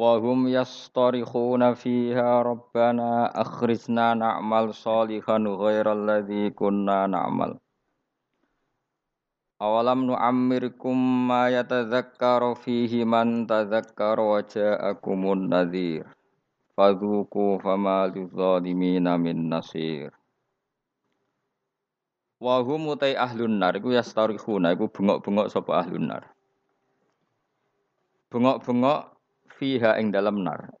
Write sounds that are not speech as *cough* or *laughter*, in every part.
Wahum yastarikhuna fiha rabbana akhrijna na'mal salihan ghairal ladzi kunna na'mal. Awalam nu'ammirkum ma yatadzakkaru fihi man tadzakkara wa ja'akumun nadhir. Fadhuku fama lidzalimina min nasir. Wahum utai ahlun nar iku yastarikhuna iku bengok-bengok sapa ahlun nar. Bengok-bengok fiha ing dalam nar.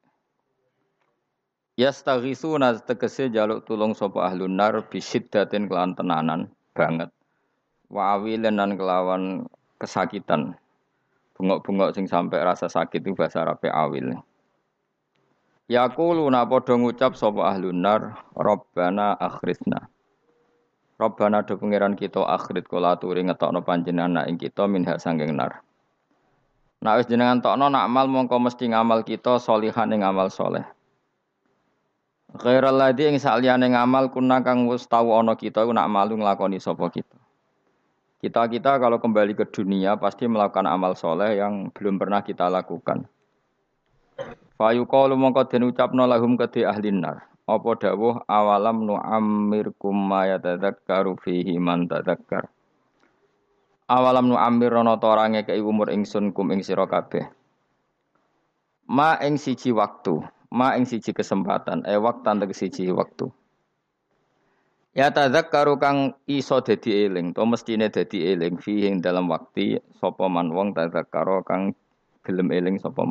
Yastaghisuna tegese jaluk tulung sapa ahlun nar bisiddatin kelan tenanan banget. Wa awilan lan kelawan kesakitan. Bengok-bengok sing sampai rasa sakit itu bahasa Arab awil. Yaquluna padha ngucap sapa ahlun nar, Rabbana akhrisna. Rabbana do pangeran kita akhrit kula aturi ngetokno panjenengan ing kita minha sanging nar. Nak wis jenengan tokno nak amal mongko mesti ngamal kita solihan ing amal soleh. Ghairal ladzi ing saliyane ngamal kuna kang wis tau ana kita nak malu nglakoni sapa kita. Kita-kita kalau kembali ke dunia pasti melakukan amal soleh yang belum pernah kita lakukan. Fayu qalu mongko den ucapno lahum kedhe ahli nar. Apa dawuh awalam nu amirkum ma yatadzakkaru fihi man tadzakkar. Awalam nu amir rono ta ora ngekeki umur ingsun kum ing sira kabeh. Ma ing siji waktu, ma ing siji kesempatan, e waktan tegese siji waktu. Ya tadzakkaru kang iso dadi eling, to mestine dadi eling fi ing dalam waktu sapa man wong tadzakkaru kang gelem eling sapa.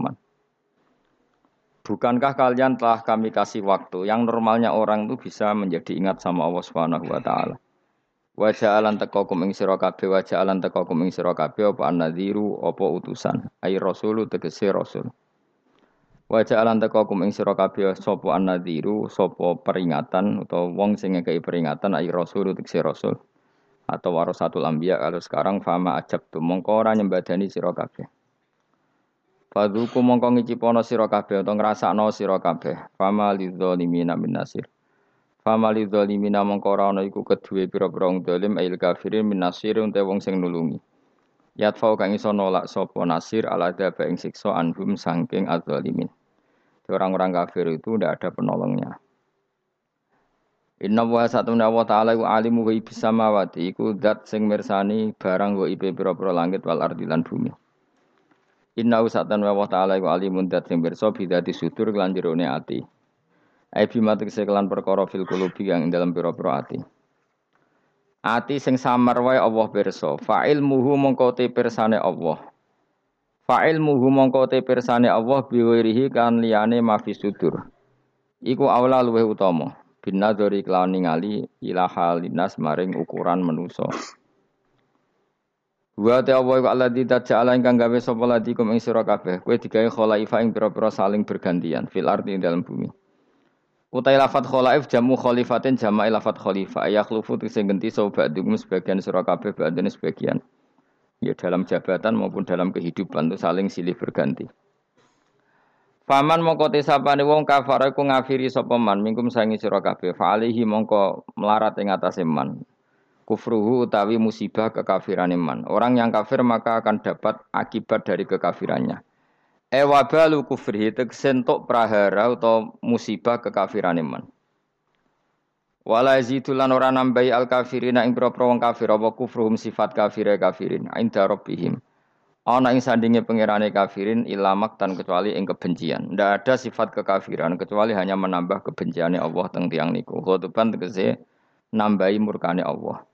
Bukankah kalian telah kami kasih waktu yang normalnya orang itu bisa menjadi ingat sama Allah Subhanahu wa taala. Wa ja'alan teko kum ing sira kabeh wa ja'alan teko kum ing sira kabeh apa annadhiru apa utusan. Ai rasulu tegese rasul. Wa ja'alan teko kum ing sira kabeh sapa annadhiru sapa peringatan utawa wong sing ngekeki peringatan ai rasulu tegese rasul. Atau warasatul anbiya kalau sekarang fama ajab tu mongko ora nyembadani sira kabeh. Fadhuku mongko ngicipono sira kabeh utawa ngrasakno sira kabeh. Fama lidzalimina min nasir. Famali dzalimina mongko ora iku kedue pira-pira wong ail kafirin min nasir unte wong sing nulungi. Yatfa kang iso nolak sapa nasir ala daba ing siksa anhum saking adzalimin. Orang-orang kafir itu tidak ada penolongnya. Inna wa satuna wa ta'ala wa alimu ibis samawati iku dat sing mirsani barang wa ibe pira-pira langit wal ardi lan bumi. Inna wa satuna wa ta'ala wa alimun dat sing pirsa bidati sudur lan ati. Ai bima tegese kelan perkara fil qulubi kang ing dalam pira-pira ati. Ati sing samar wae Allah pirsa. Fa'il muhu mongko te pirsane Allah. Fa'il muhu mongko te pirsane Allah biwirihi kan liyane mafi sudur. Iku awla luweh utama. Binadzori kelawan ningali ila halinas maring ukuran manusa. Wa ta Allah wa alladzi taja'ala ingkang gawe sapa ladikum ing sira kabeh. Kowe digawe khalaifa ing pira-pira saling bergantian fil ardi ing dalam bumi. Utai lafat kholaif jamu kholifatin jama lafat khalifah ayak lufu sing genti sobat dugum sebagian surah kabeh badan sebagian. Ya dalam jabatan maupun dalam kehidupan itu saling silih berganti. Faman mongko tesapane wong kafara iku ngafiri sapa man mingkum sangi sira kabeh fa alihi mongko melarat ing atase man. Kufruhu utawi musibah kekafiran man. Orang yang kafir maka akan dapat akibat dari kekafirannya. Ewabalu kufri tegsentok prahara atau musibah kekafiran iman. Wala yazidulan ora nambahi al kafirina ing propro wong kafir apa kufruhum sifat kafire kafirin inda rabbihim. Ana ing sandinge pangerane kafirin ilamak tan kecuali ing kebencian. Ndak ada sifat kekafiran kecuali hanya menambah kebenciane Allah teng tiang niku. Khotuban tegese nambahi murkane Allah.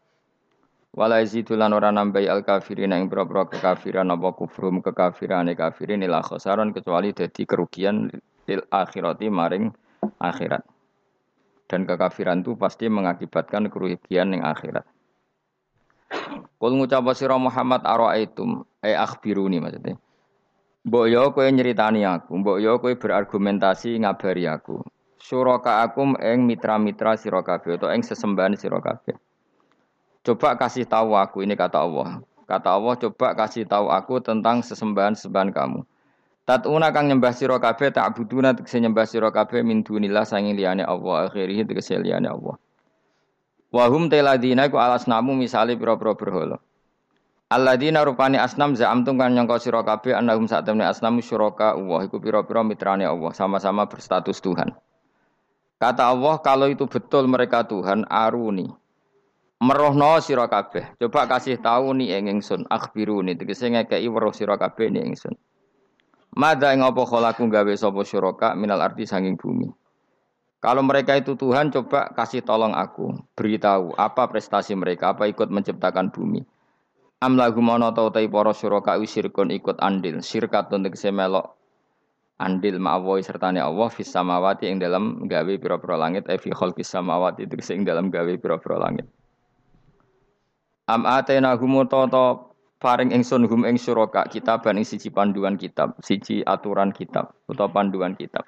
Wala yazidulan ora nambahi al kafirin ing pira-pira kekafiran apa kufrum kekafirane kafirin ila khasaran kecuali dadi kerugian lil akhirati maring akhirat. Dan kekafiran itu pasti mengakibatkan kerugian yang akhirat. Kul ngucap sira Muhammad araaitum ay akhbiruni maksudnya. Mbok yo kowe nyeritani aku, mbok yo kowe berargumentasi ngabari aku. Suraka akum eng mitra-mitra sira kabeh utawa ing sesembahan sira kabeh. Coba kasih tahu aku ini kata Allah. Kata Allah coba kasih tahu aku tentang sesembahan-sembahan kamu. Tatuna kang nyembah sira kabeh tak buduna tegese nyembah sira kabeh min dunillah sanging liyane Allah akhirih tegese liyane Allah. Wahum teladina iku alas namu misale pira-pira berhala. Alladzina rupani asnam za'amtum kan nyangka sira kabeh annahum sak temne asnam syuraka Allah iku pira-pira mitrane Allah sama-sama berstatus Tuhan. Kata Allah kalau itu betul mereka Tuhan aruni. Merohno sira kabeh. Coba kasih tahu nih ing ingsun akhbiruni tegese ngekeki weruh sira kabeh ning ingsun. Mada ing apa kholaku gawe sapa syuraka minal arti sanging bumi. Kalau mereka itu Tuhan, coba kasih tolong aku, beritahu apa prestasi mereka, apa ikut menciptakan bumi. Am mono tau tai para syuraka wisirkun ikut andil, sirkat untuk melok andil ma'awoy sertane Allah fis samawati ing dalam gawe pira-pira langit e fi khalqis samawati dalam gawe pira-pira langit. Am atena humu toto paring ingsun hum ing syuraka kitab ing siji panduan kitab, siji aturan kitab utawa panduan kitab.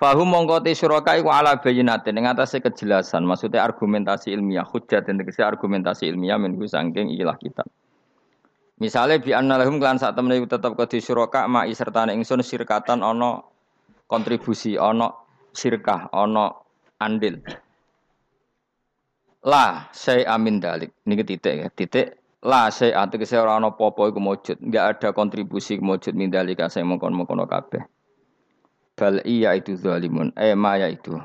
Fahum mongko te suraka iku ala bayinatin ing atase kejelasan, maksudnya argumentasi ilmiah, hujjah dan tegese argumentasi ilmiah menku sangking ilah kita. Misalnya bi anna lahum klan sak temene tetep kedi suraka ma'i sertane ingsun sirkatan ana kontribusi, ana sirkah, ana andil. La saya amin dalik. Niki titik ya, titik la saya tegese ora ana apa-apa enggak ada kontribusi mujud min dalika saya mongkon-mongkon kabeh. Bal iya itu zalimun. Eh maya itu.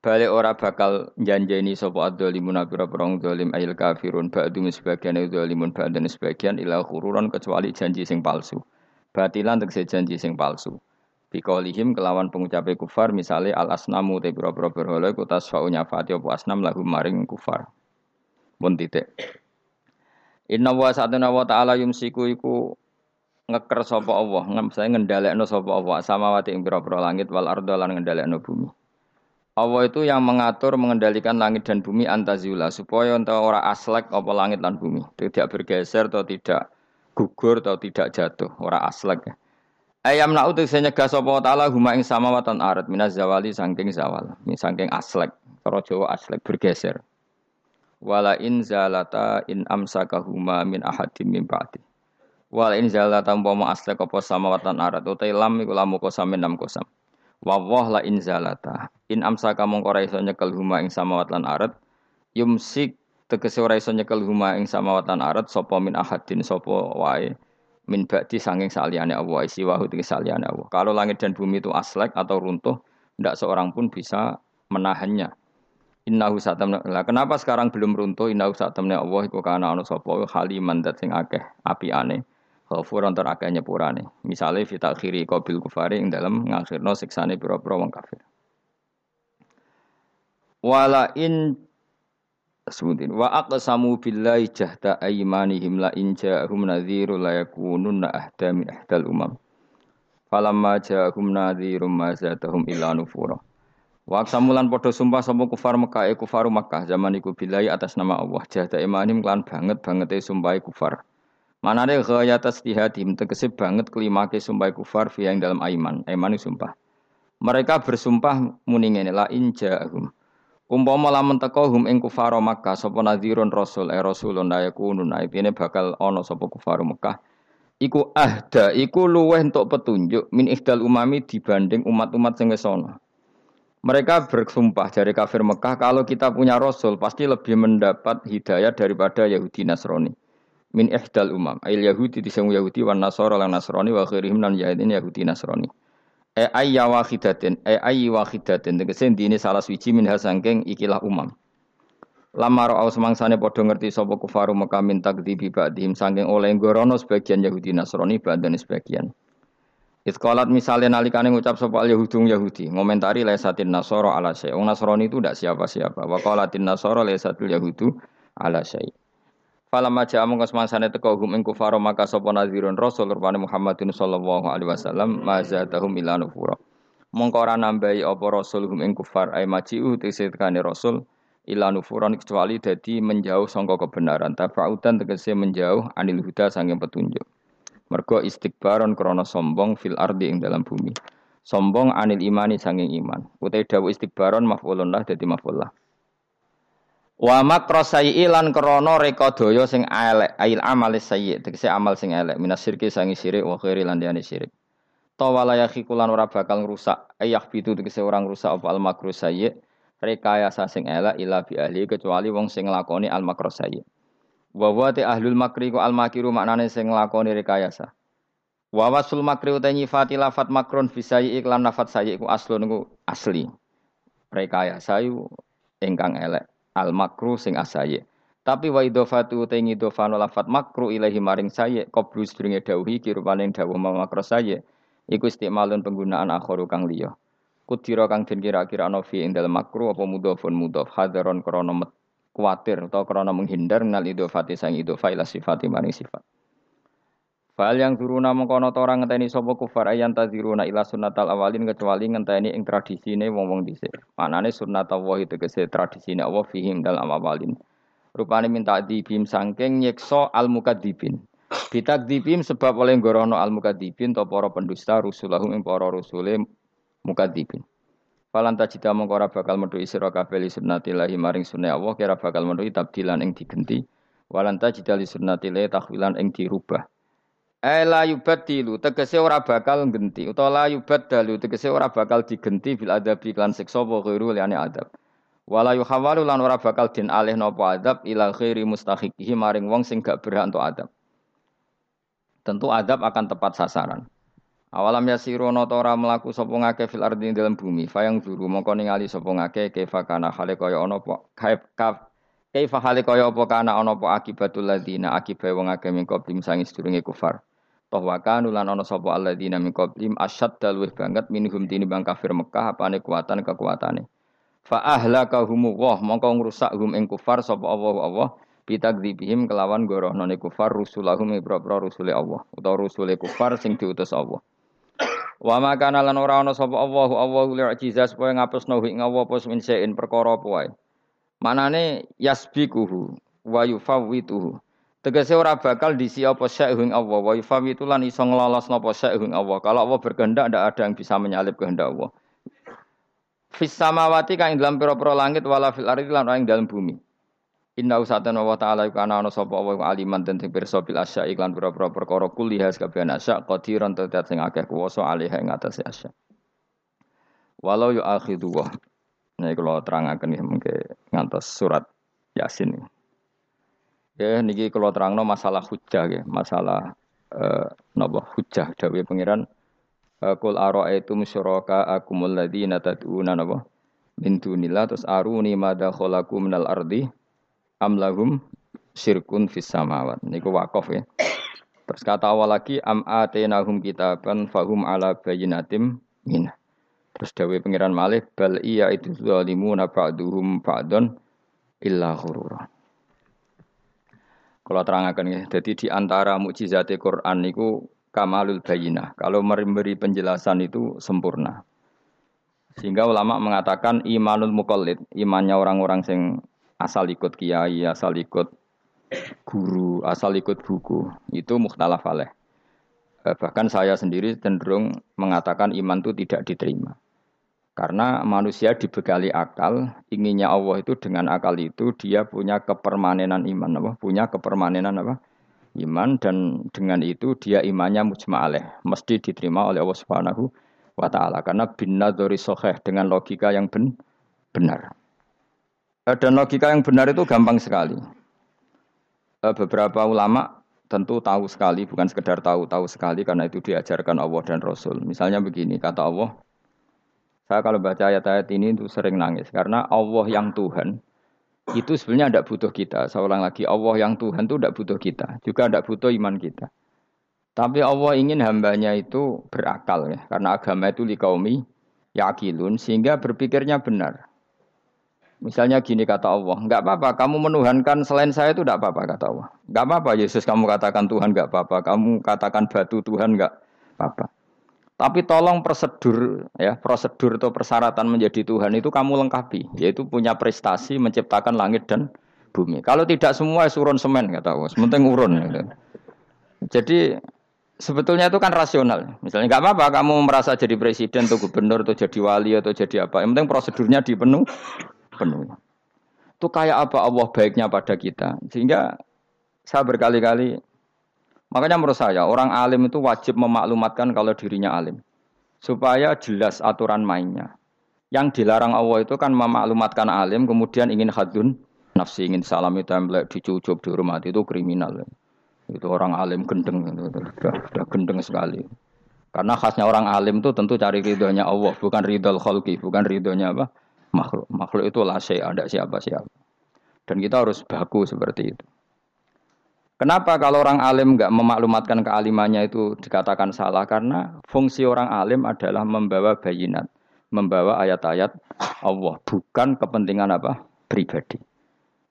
Balik ora bakal janjeni sapa adzalimun pira-pira zalim ayil kafirun ba'du sebagian zalimun ba'dan sebagian ila khururon kecuali janji sing palsu. Batilan tegese janji sing palsu. Biqaulihim kelawan pengucape kufar misale al asnamu te pira-pira berhala iku tasfa'u nyafati apa asnam lagu maring kufar. Pun titik. Inna wa sa'atuna wa ta'ala yumsiku iku ngeker sapa Allah, saya ngendhalekno sapa Allah samawati ing pira-pira langit wal ardo lan ngendhalekno bumi. Allah itu yang mengatur mengendalikan langit dan bumi antazula supaya entah ora aslek apa langit dan bumi tidak bergeser atau tidak gugur atau tidak jatuh ora aslek ayam nak utus nyegah sapa taala huma ing samawatan arat minaz zawali saking zawal saking aslek cara Jawa aslek bergeser wala in zalata in amsakahuma min ahadim min ba'di Wal in zala tanpa ma asle kopo samawatan arat utai lam iku lamu kosam enam kosam. Wawah la in zalata. In amsa kamu ora iso nyekel huma ing samawat lan arat. Yumsik tegese ora iso nyekel huma ing samawat lan arat sapa min ahadin sapa wae min ba'di sanging saliyane Allah isi wahu saliyane Allah. Kalau langit dan bumi itu aslek atau runtuh, tidak seorang pun bisa menahannya. Innahu satamna. Lah kenapa sekarang belum runtuh? Innahu satamna Allah iku kana ana sapa haliman dat sing akeh apiane. Ghafuran tur akeh nyepurane. Misale fi takhiri qabil kufari ing dalem ngakhirno siksane pira-pira wong kafir. Wala in sebutin wa aqsamu billahi jahda aymanihim la in ja'ahum nadhiru la yakununna ahda min ahdal umam. Falamma ja'ahum nadhirum ma zadahum illa nufura. Wa aqsamulan padha sumpah sapa kufar Mekah e kufaru Mekah zaman iku billahi atas nama Allah jahda imanim klan banget bangete sumpah kufar. Mana ada gaya tasdihadim tegese banget kelimake sumpah kufar fi yang dalam aiman. Aiman sumpah. Mereka bersumpah muni ngene la injahum. Umpama lamun teko hum ing kufar Makkah sapa nadhirun rasul eh rasulun la yakunun aibine bakal ana sapa kufar Makkah. Iku ahda, iku luweh untuk petunjuk min ihdal umami dibanding umat-umat sing wis ana. Mereka bersumpah dari kafir Mekah kalau kita punya rasul pasti lebih mendapat hidayah daripada Yahudi Nasrani min ihdal umam ayil yahudi di semu yahudi wan nasara lan nasrani wa khairihim lan yahudi nasrani e ayya wahidatin e ayyi wahidatin tegese dine salah suci min hasangking ikilah umam Lama ro'au semangsane padha ngerti sapa kufaru Mekah min takdzibi ba'dihim saking oleh gorono sebagian Yahudi Nasrani ba'dan sebagian. Iskolat misalnya nalikane ngucap sapa al Yahudung Yahudi, ngomentari lesatin Nasoro ala syai. Wong Nasrani itu tidak siapa-siapa. Wa qalatin Nasoro lesatul Yahudu ala syai. Fala maja amung kasmansane teko hum ing kufar maka sapa nazirun rasul rupane Muhammadin sallallahu alaihi wasallam mazatahum ila nufura. Mongko ora nambahi apa rasul hum ing kufar ay maji'u tesekane rasul ila nufuran kecuali dadi menjauh sangka kebenaran tafautan tegese menjauh anil huda sanging petunjuk. Mergo istikbaron krana sombong fil ardi ing dalam bumi. Sombong anil imani sanging iman. Utai dawu istikbaron maf'ulun lah dadi maf'ul lah. Wa makra sayyi lan krana reka daya sing elek, ail amal sayyi, tegese amal sing elek, minas syirki sangi syirik wa khairi lan liyane syirik. Tawala yakhikulan ora bakal ngrusak, ayah bitu tegese orang rusak apa al makru sayyi, rekayasa sing elek ila bi ahli kecuali wong sing nglakoni al makru sayyi. Wa wa te ahlul makri ku al makiru maknane sing nglakoni rekayasa. Wa wasul makri uta nyifati lafat makron fisayi iklan lafat sayi iku aslun iku asli. Rekayasa yu ingkang elek. Al makru sing asaye. Tapi wa idofatu uta ngidofano lafat makru ilahi maring sayi qablu sedurunge dawuhi kirupane dawuh makro sayi iku istimalun penggunaan akhoru kang liya. Kudira kang den kira-kira ana fi ing dalem makru apa mudhofun mudhof hadaron krana kuatir atau karena menghindar nal idofati sang idofa ila sifati maring sifat. Fal yang turuna mengkono orang ngenteni sapa kufar ayan taziruna ila sunnatal awalin kecuali ngenteni ing tradisine wong-wong dhisik. Manane sunnat Allah itu kese tradisine Allah fihim dalam awalin. Rupane minta dibim sangking nyekso al mukadzibin. Bitakdibim sebab oleh gorono al mukadzibin to para pendusta rusulahum ing para rusule mukadzibin. Falan tajida mongko ora bakal metu sira kabeh li sunnatillahi maring sunah Allah kira bakal metu tabdilan ing digenti. Walan tajida li tahwilan ing dirubah. Ela yubadilu tegese ora bakal genti utawa la yubadalu tegese ora bakal digenti bil adabi lan siksa wa ghairu liyane adab. Wala yuhawalu lan ora bakal den alih napa adab ila ghairi mustahiqihi maring wong sing gak berhak untuk adab. Tentu adab akan tepat sasaran. Awalam yasiru ana ta ora mlaku sapa ngake fil ardi dalam bumi, fayang zuru mongko ningali sapa ngake kaifa kana hale kaya ana apa kaif kaf kaifa hale kaya apa kana ana apa akibatul ladina akibat wong akeh min qablim sangi sedurunge kufar. Toh wa kanu lan ana sapa alladzina min qablim asyad dalwih banget minhum bang kafir Mekah apane kuatan kekuatane. Fa ahlakahum wa mongko ngrusak hum ing kufar sapa Allah Allah bitakdzibihim kelawan gorohnone kufar rusulahum ibra rusule Allah utawa rusule kufar sing diutus Allah. Wa makana lan ora ana sapa Allahu Allahu li'jiza supaya ngapusno ing Allah apa min perkara apa wae. Manane yasbikuhu wa yufawwituhu. Tegese ora bakal disi apa sya'hung Allah wa yufawwitu lan iso nglolos napa sya'hung Allah. Kalau Allah berkehendak ndak ada yang bisa menyalip kehendak Allah. Fis samawati kang dalam pira-pira langit wala fil ardi lan ing dalam bumi. Inna usatan wa ta'ala iku ana sapa wa aliman den sing pirsa bil asya iklan pira-pira perkara kuliah kabeh asya qadiran tetet sing akeh kuwasa alih ing atase asya. Walau yu akhidu wa. Nah, kalau terangaken ya mungkin ngantos surat Yasin. Ya niki kalau terangno masalah hujah ya, masalah eh, napa hujah dawuh pangeran Kul ara'aitum syuraka akumul ladzina tad'una napa min dunillah terus aruni madza khalaqu minal ardi amlahum syirkun fis samawat. Niku wakaf ya. Terus kata awal lagi am atenahum kitaban fahum ala bayinatim min. Terus dawe pengiran malih bal iya itu zalimuna ba'duhum ba'don illa ghurura. Kalau terangkan ya, jadi di antara mukjizat Quran niku kamalul bayinah. Kalau memberi penjelasan itu sempurna. Sehingga ulama mengatakan imanul mukallid, imannya orang-orang sing asal ikut kiai, asal ikut guru, asal ikut buku, itu mukhtalaf. Eh, bahkan saya sendiri cenderung mengatakan iman itu tidak diterima. Karena manusia dibekali akal, inginnya Allah itu dengan akal itu dia punya kepermanenan iman, apa? punya kepermanenan apa? iman dan dengan itu dia imannya mujma'aleh, mesti diterima oleh Allah Subhanahu wa taala karena bin nadhari dengan logika yang ben, benar. Eh, dan logika yang benar itu gampang sekali. Eh, beberapa ulama tentu tahu sekali, bukan sekedar tahu, tahu sekali karena itu diajarkan Allah dan Rasul. Misalnya begini, kata Allah, saya kalau baca ayat-ayat ini itu sering nangis karena Allah yang Tuhan itu sebenarnya tidak butuh kita. Saya ulang lagi, Allah yang Tuhan itu tidak butuh kita, juga tidak butuh iman kita. Tapi Allah ingin hambanya itu berakal ya, karena agama itu likaumi yakilun sehingga berpikirnya benar. Misalnya gini kata Allah, nggak apa-apa, kamu menuhankan selain saya itu nggak apa-apa kata Allah. Nggak apa-apa Yesus kamu katakan Tuhan nggak apa-apa, kamu katakan batu Tuhan nggak apa-apa. Tapi tolong prosedur ya prosedur atau persyaratan menjadi Tuhan itu kamu lengkapi, yaitu punya prestasi menciptakan langit dan bumi. Kalau tidak semua surun semen kata Allah, sementing urun. Gitu. Jadi sebetulnya itu kan rasional. Misalnya nggak apa-apa kamu merasa jadi presiden atau gubernur atau jadi wali atau jadi apa. Yang penting prosedurnya dipenuh penuh. Itu kayak apa Allah baiknya pada kita. Sehingga saya berkali-kali makanya menurut saya orang alim itu wajib memaklumatkan kalau dirinya alim supaya jelas aturan mainnya. Yang dilarang Allah itu kan memaklumatkan alim, kemudian ingin hadun nafsi, ingin salami template, dicucup, dihormati itu kriminal. Itu orang alim gendeng, itu, sudah, gendeng sekali. Karena khasnya orang alim itu tentu cari ridhonya Allah, bukan ridho khalqi, bukan ridhonya apa? Makhluk. Makhluk itu lah ada siapa-siapa. Dan kita harus baku seperti itu. Kenapa kalau orang alim nggak memaklumatkan kealimannya itu dikatakan salah? Karena fungsi orang alim adalah membawa bayinat membawa ayat-ayat Allah, bukan kepentingan apa? pribadi.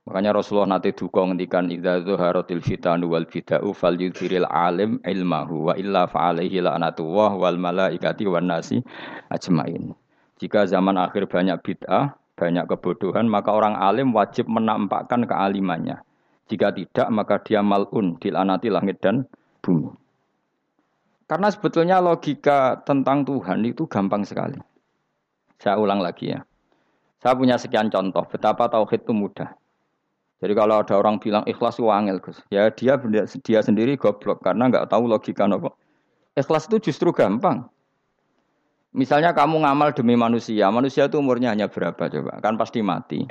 Makanya Rasulullah nanti duka ngendikan idza zuharatil fitanu wal fida'u falyudhiril alim ilmahu wa illa fa'alaihi la'natullah wal malaikati wan nasi ajmain. Jika zaman akhir banyak bid'ah, banyak kebodohan, maka orang alim wajib menampakkan kealimannya. Jika tidak, maka dia malun, dilanati langit dan bumi. Karena sebetulnya logika tentang Tuhan itu gampang sekali. Saya ulang lagi ya. Saya punya sekian contoh betapa tauhid itu mudah. Jadi kalau ada orang bilang ikhlas itu angel, Gus. Ya dia dia sendiri goblok karena nggak tahu logika nopo. Ikhlas itu justru gampang. Misalnya kamu ngamal demi manusia, manusia itu umurnya hanya berapa coba? Kan pasti mati.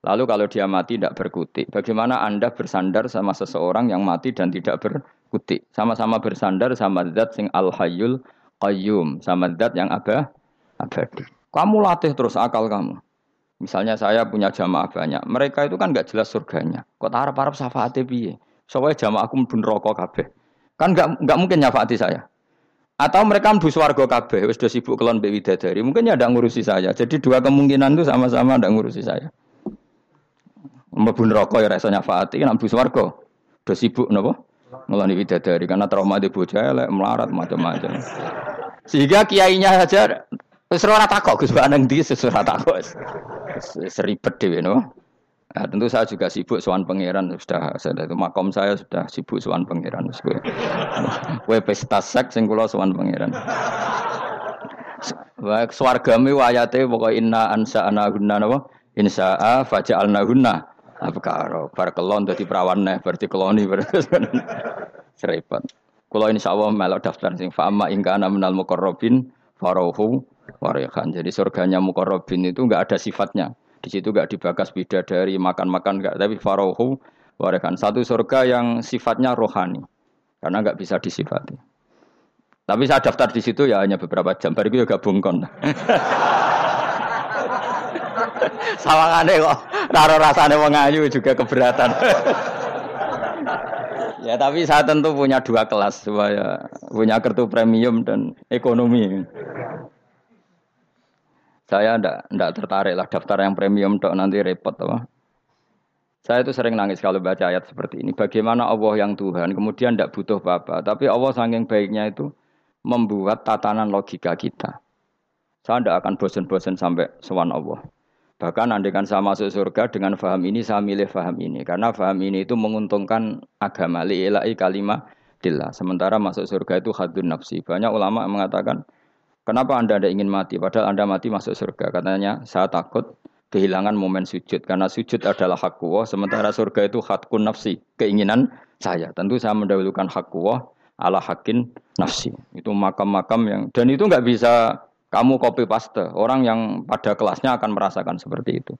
Lalu kalau dia mati tidak berkutik, bagaimana Anda bersandar sama seseorang yang mati dan tidak berkutik? Sama-sama bersandar sama zat sing al-hayyul qayyum, sama zat yang abah abadi. Kamu latih terus akal kamu. Misalnya saya punya jamaah banyak, mereka itu kan nggak jelas surganya. Kok harap harap syafaatnya piye? Soalnya jamaah aku pun rokok kabeh. Kan nggak nggak mungkin nyafaati saya. Atau mereka mlebu swarga kabeh, wis sibuk kelon mbek widadari. Mungkin ya ndak ngurusi saya. Jadi dua kemungkinan itu sama-sama ndak ngurusi saya. Mlebu neraka ya rasa nyafaati, kan mlebu swarga. Udah sibuk napa? Ngeloni widadari karena trauma di bocah elek, melarat macam-macam. Sehingga kiainya saja Wis ora takok Gus Baneng di wis ora. Seribet dhewe no. Nah, tentu saya juga sibuk sowan pangeran sudah saya itu makom saya sudah sibuk sowan pangeran wis kowe. Kowe pesta seks sing kula sowan pangeran. Wa swargame wayate pokoke inna ansa ana gunna napa? Insya'a faja'alna gunna. Abkaro bar kelon dadi perawan neh berarti keloni. *laughs* Serepet. Kula insyaallah melok daftar sing fa'ama ingkana minal muqarrabin farauhu Warehan. Jadi surganya mukorobin itu enggak ada sifatnya. Di situ enggak dibakas bidadari, makan-makan enggak. Tapi farohu warehan. Satu surga yang sifatnya rohani. Karena enggak bisa disifati. Tapi saya daftar di situ ya hanya beberapa jam. Baru itu ya gabung kon. *laughs* Sawangane kok raro rasane wong ayu juga keberatan. ya tapi saya tentu punya dua kelas supaya punya kartu premium dan ekonomi. Saya ndak ndak tertarik lah daftar yang premium dok nanti repot apa. Saya itu sering nangis kalau baca ayat seperti ini. Bagaimana Allah yang Tuhan kemudian ndak butuh apa-apa, tapi Allah saking baiknya itu membuat tatanan logika kita. Saya ndak akan bosan-bosan sampai sowan Allah. Bahkan andaikan saya masuk surga dengan faham ini, saya milih faham ini. Karena faham ini itu menguntungkan agama. Li'ilai kalimah dillah. Sementara masuk surga itu hadun nafsi. Banyak ulama mengatakan, Kenapa Anda tidak ingin mati? Padahal Anda mati masuk surga. Katanya, saya takut kehilangan momen sujud. Karena sujud adalah hak Allah, sementara surga itu hakun nafsi, keinginan saya. Tentu saya mendahulukan hak Allah ala hakin nafsi. Itu makam-makam yang, dan itu nggak bisa kamu copy paste. Orang yang pada kelasnya akan merasakan seperti itu.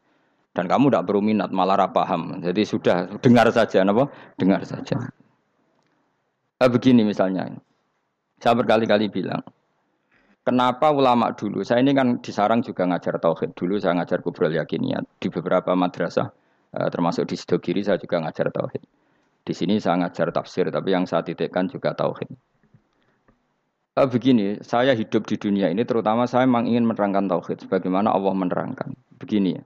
Dan kamu tidak perlu minat, malah paham. Jadi sudah dengar saja, apa? Dengar saja. Nah, begini misalnya, saya berkali-kali bilang, Kenapa ulama dulu? Saya ini kan di Sarang juga ngajar tauhid dulu, saya ngajar kubrol yakiniat di beberapa madrasah, eh, termasuk di Sidogiri saya juga ngajar tauhid. Di sini saya ngajar tafsir, tapi yang saya titikkan juga tauhid. Eh, begini, saya hidup di dunia ini terutama saya memang ingin menerangkan tauhid, sebagaimana Allah menerangkan. Begini ya.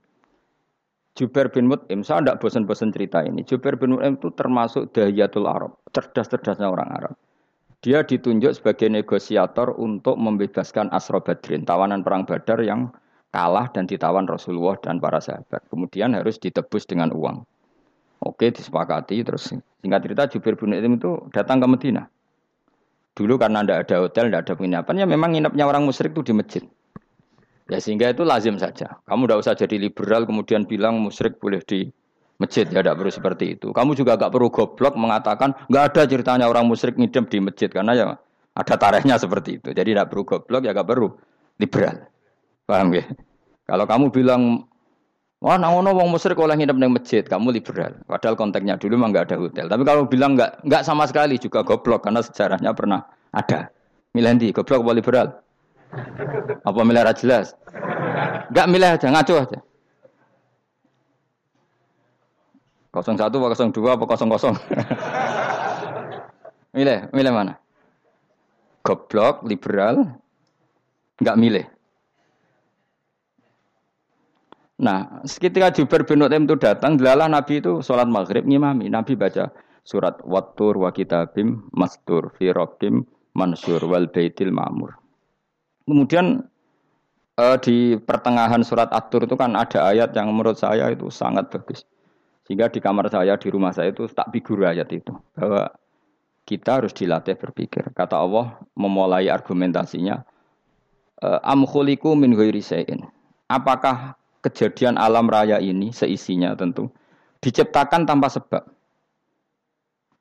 Jubair bin Mut'im, saya tidak bosan-bosan cerita ini. Jubair bin Mut'im itu termasuk dahiyatul Arab, cerdas-cerdasnya orang Arab. Dia ditunjuk sebagai negosiator untuk membebaskan Asro Badrin, tawanan perang Badar yang kalah dan ditawan Rasulullah dan para sahabat. Kemudian harus ditebus dengan uang. Oke, disepakati. Terus singkat cerita Jubir bin Itim itu datang ke Medina. Dulu karena tidak ada hotel, tidak ada penginapan, ya memang nginepnya orang musyrik itu di masjid. Ya sehingga itu lazim saja. Kamu tidak usah jadi liberal kemudian bilang musyrik boleh di masjid ya tidak perlu seperti itu. Kamu juga gak perlu goblok mengatakan nggak ada ceritanya orang musyrik ngidam di masjid karena ya ada tarehnya seperti itu. Jadi tidak perlu goblok ya gak perlu liberal. Paham ya? Kalau kamu bilang Wah, nangono wong musyrik oleh nginep di masjid, kamu liberal. Padahal konteksnya dulu mah nggak ada hotel. Tapi kalau bilang nggak nggak sama sekali juga goblok karena sejarahnya pernah ada. Milih goblok apa liberal? Apa milih jelas? Enggak milih aja, ngaco aja. 01 apa 02 apa 00? *laughs* milih, milih mana? Goblok, liberal, enggak milih. Nah, ketika Jubair bin itu datang, delalah Nabi itu sholat maghrib ngimami. Nabi baca surat Wattur wa kitabim mastur fi rokim mansur wal baitil ma'mur. Kemudian eh, di pertengahan surat At-Tur itu kan ada ayat yang menurut saya itu sangat bagus. Sehingga di kamar saya, di rumah saya itu tak figur ayat itu. Bahwa kita harus dilatih berpikir. Kata Allah memulai argumentasinya. Eh, Am khuliku min ghairi Apakah kejadian alam raya ini seisinya tentu diciptakan tanpa sebab.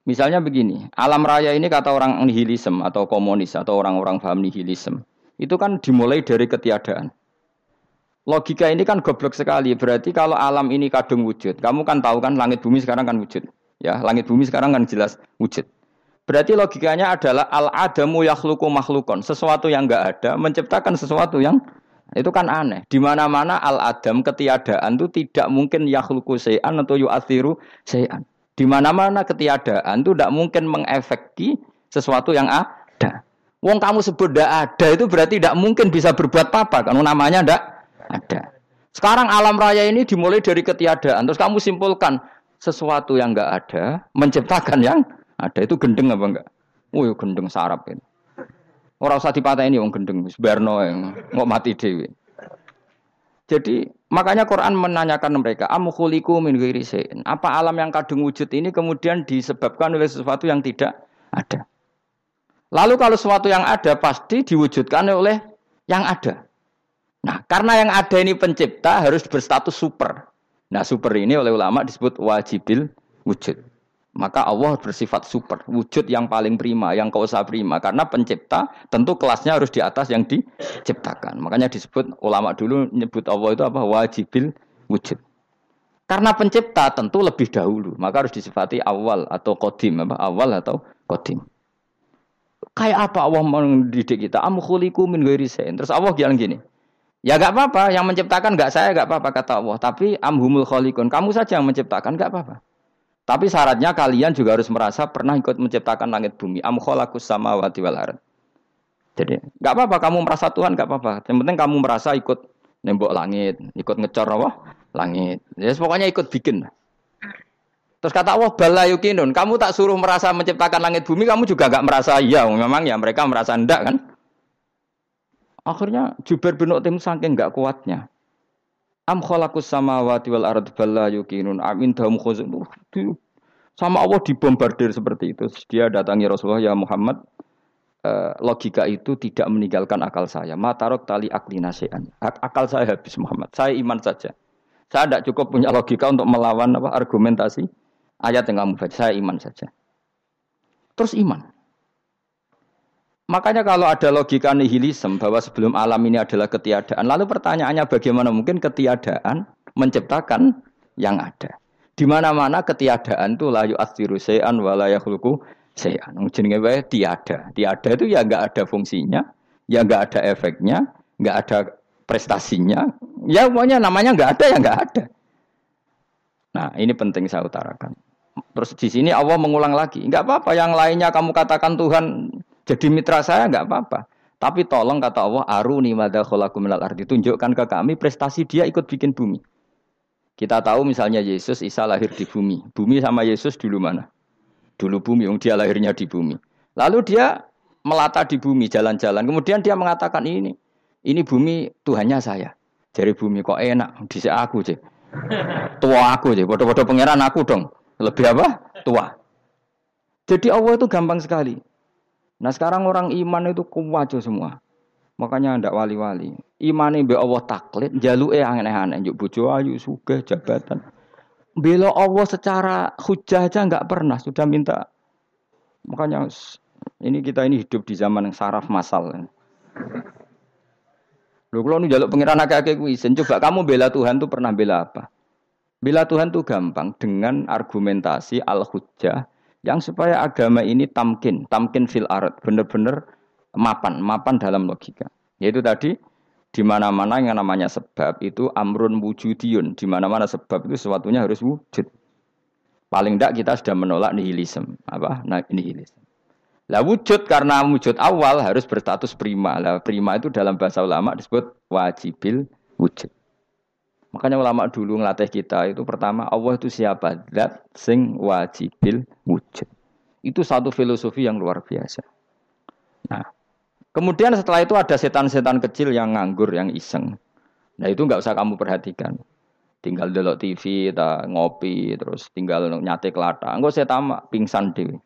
Misalnya begini, alam raya ini kata orang nihilisme atau komunis atau orang-orang paham nihilisme, itu kan dimulai dari ketiadaan. Logika ini kan goblok sekali. Berarti kalau alam ini kadung wujud, kamu kan tahu kan langit bumi sekarang kan wujud. Ya, langit bumi sekarang kan jelas wujud. Berarti logikanya adalah al adamu yakhluqu makhlukon, sesuatu yang enggak ada menciptakan sesuatu yang itu kan aneh. Di mana-mana al-adam ketiadaan itu tidak mungkin yakhluku sayan atau yu'athiru sayan. Di mana-mana ketiadaan itu tidak mungkin mengefeki sesuatu yang ada. Wong kamu sebut tidak ada itu berarti tidak mungkin bisa berbuat apa-apa. Karena namanya tidak ada. Sekarang alam raya ini dimulai dari ketiadaan. Terus kamu simpulkan sesuatu yang enggak ada menciptakan yang ada itu gendeng apa enggak? Oh, gendeng sarap ini. Orang usah ini wong gendeng, yang mau mati dewi. Jadi makanya Quran menanyakan mereka, am khuliku min Apa alam yang kadung wujud ini kemudian disebabkan oleh sesuatu yang tidak ada? Lalu kalau sesuatu yang ada pasti diwujudkan oleh yang ada. Nah, karena yang ada ini pencipta harus berstatus super. Nah, super ini oleh ulama disebut wajibil wujud. Maka Allah bersifat super, wujud yang paling prima, yang kau usah prima. Karena pencipta tentu kelasnya harus di atas yang diciptakan. Makanya disebut ulama dulu nyebut Allah itu apa? Wajibil wujud. Karena pencipta tentu lebih dahulu, maka harus disifati awal atau kodim, apa? Awal atau kodim. Kayak apa Allah mendidik kita? Am khuliku min Terus Allah bilang gini, Ya gak apa-apa, yang menciptakan gak saya gak apa-apa kata Allah. Tapi amhumul khalikun, kamu saja yang menciptakan gak apa-apa. Tapi syaratnya kalian juga harus merasa pernah ikut menciptakan langit bumi. Am khalaqus samawati wal ard. Jadi, nggak apa-apa kamu merasa Tuhan nggak apa-apa. Yang penting kamu merasa ikut nembok langit, ikut ngecor apa? Langit. Ya pokoknya ikut bikin. Terus kata Allah bala yukinun, kamu tak suruh merasa menciptakan langit bumi, kamu juga nggak merasa iya. Memang ya mereka merasa ndak kan? Akhirnya Jubair bin Utim saking nggak kuatnya. Am khalaqus samawati wal ard balla yuqinun am indahum khuzun. Sama Allah dibombardir seperti itu. Dia datangi Rasulullah ya Muhammad eh, logika itu tidak meninggalkan akal saya. Matarok tali akli. Akal saya habis Muhammad. Saya iman saja. Saya tidak cukup punya logika untuk melawan apa argumentasi ayat yang kamu baca. Saya iman saja. Terus iman. Makanya kalau ada logika nihilisme bahwa sebelum alam ini adalah ketiadaan, lalu pertanyaannya bagaimana mungkin ketiadaan menciptakan yang ada? Di mana-mana ketiadaan itu layu asiru se'an walayahulku se'an. Jenenge wae tiada. Tiada itu ya enggak ada fungsinya, ya enggak ada efeknya, enggak ada prestasinya. Ya pokoknya namanya enggak ada ya enggak ada. Nah, ini penting saya utarakan. Terus di sini Allah mengulang lagi, enggak apa-apa yang lainnya kamu katakan Tuhan jadi mitra saya nggak apa-apa. Tapi tolong kata Allah, aruni madza khalaqu minal ardi. Tunjukkan ke kami prestasi dia ikut bikin bumi. Kita tahu misalnya Yesus Isa lahir di bumi. Bumi sama Yesus dulu mana? Dulu bumi, dia lahirnya di bumi. Lalu dia melata di bumi, jalan-jalan. Kemudian dia mengatakan ini, ini bumi Tuhannya saya. Jadi bumi kok enak, di aku sih. *laughs* Tua aku sih, bodoh-bodoh pangeran aku dong. Lebih apa? Tua. Jadi Allah itu gampang sekali. Nah sekarang orang iman itu kuwajo semua. Makanya ndak wali-wali. Imane mbek Allah taklid, jaluke aneh-aneh, njuk bojo ayu, sugih, jabatan. Bela Allah secara hujah aja nggak pernah, sudah minta. Makanya ini kita ini hidup di zaman yang saraf masal. Lho kalau nu jaluk pengiran akeh-akeh kuwi, coba kamu bela Tuhan tuh pernah bela apa? Bela Tuhan tuh gampang dengan argumentasi al-hujjah yang supaya agama ini tamkin, tamkin fil art, bener-bener mapan, mapan dalam logika. Yaitu tadi di mana-mana yang namanya sebab itu amrun wujudiyun, di mana-mana sebab itu sesuatunya harus wujud. Paling tidak kita sudah menolak nihilisme, apa? Nah, nihilisme. Lah wujud karena wujud awal harus berstatus prima. Lah prima itu dalam bahasa ulama disebut wajibil wujud. Makanya ulama dulu ngelatih kita itu pertama Allah itu siapa? Zat sing wajibil wujud. Itu satu filosofi yang luar biasa. Nah, kemudian setelah itu ada setan-setan kecil yang nganggur, yang iseng. Nah itu nggak usah kamu perhatikan. Tinggal delok TV, ta, ngopi, terus tinggal nyate kelata. Enggak saya tamak, pingsan dewi.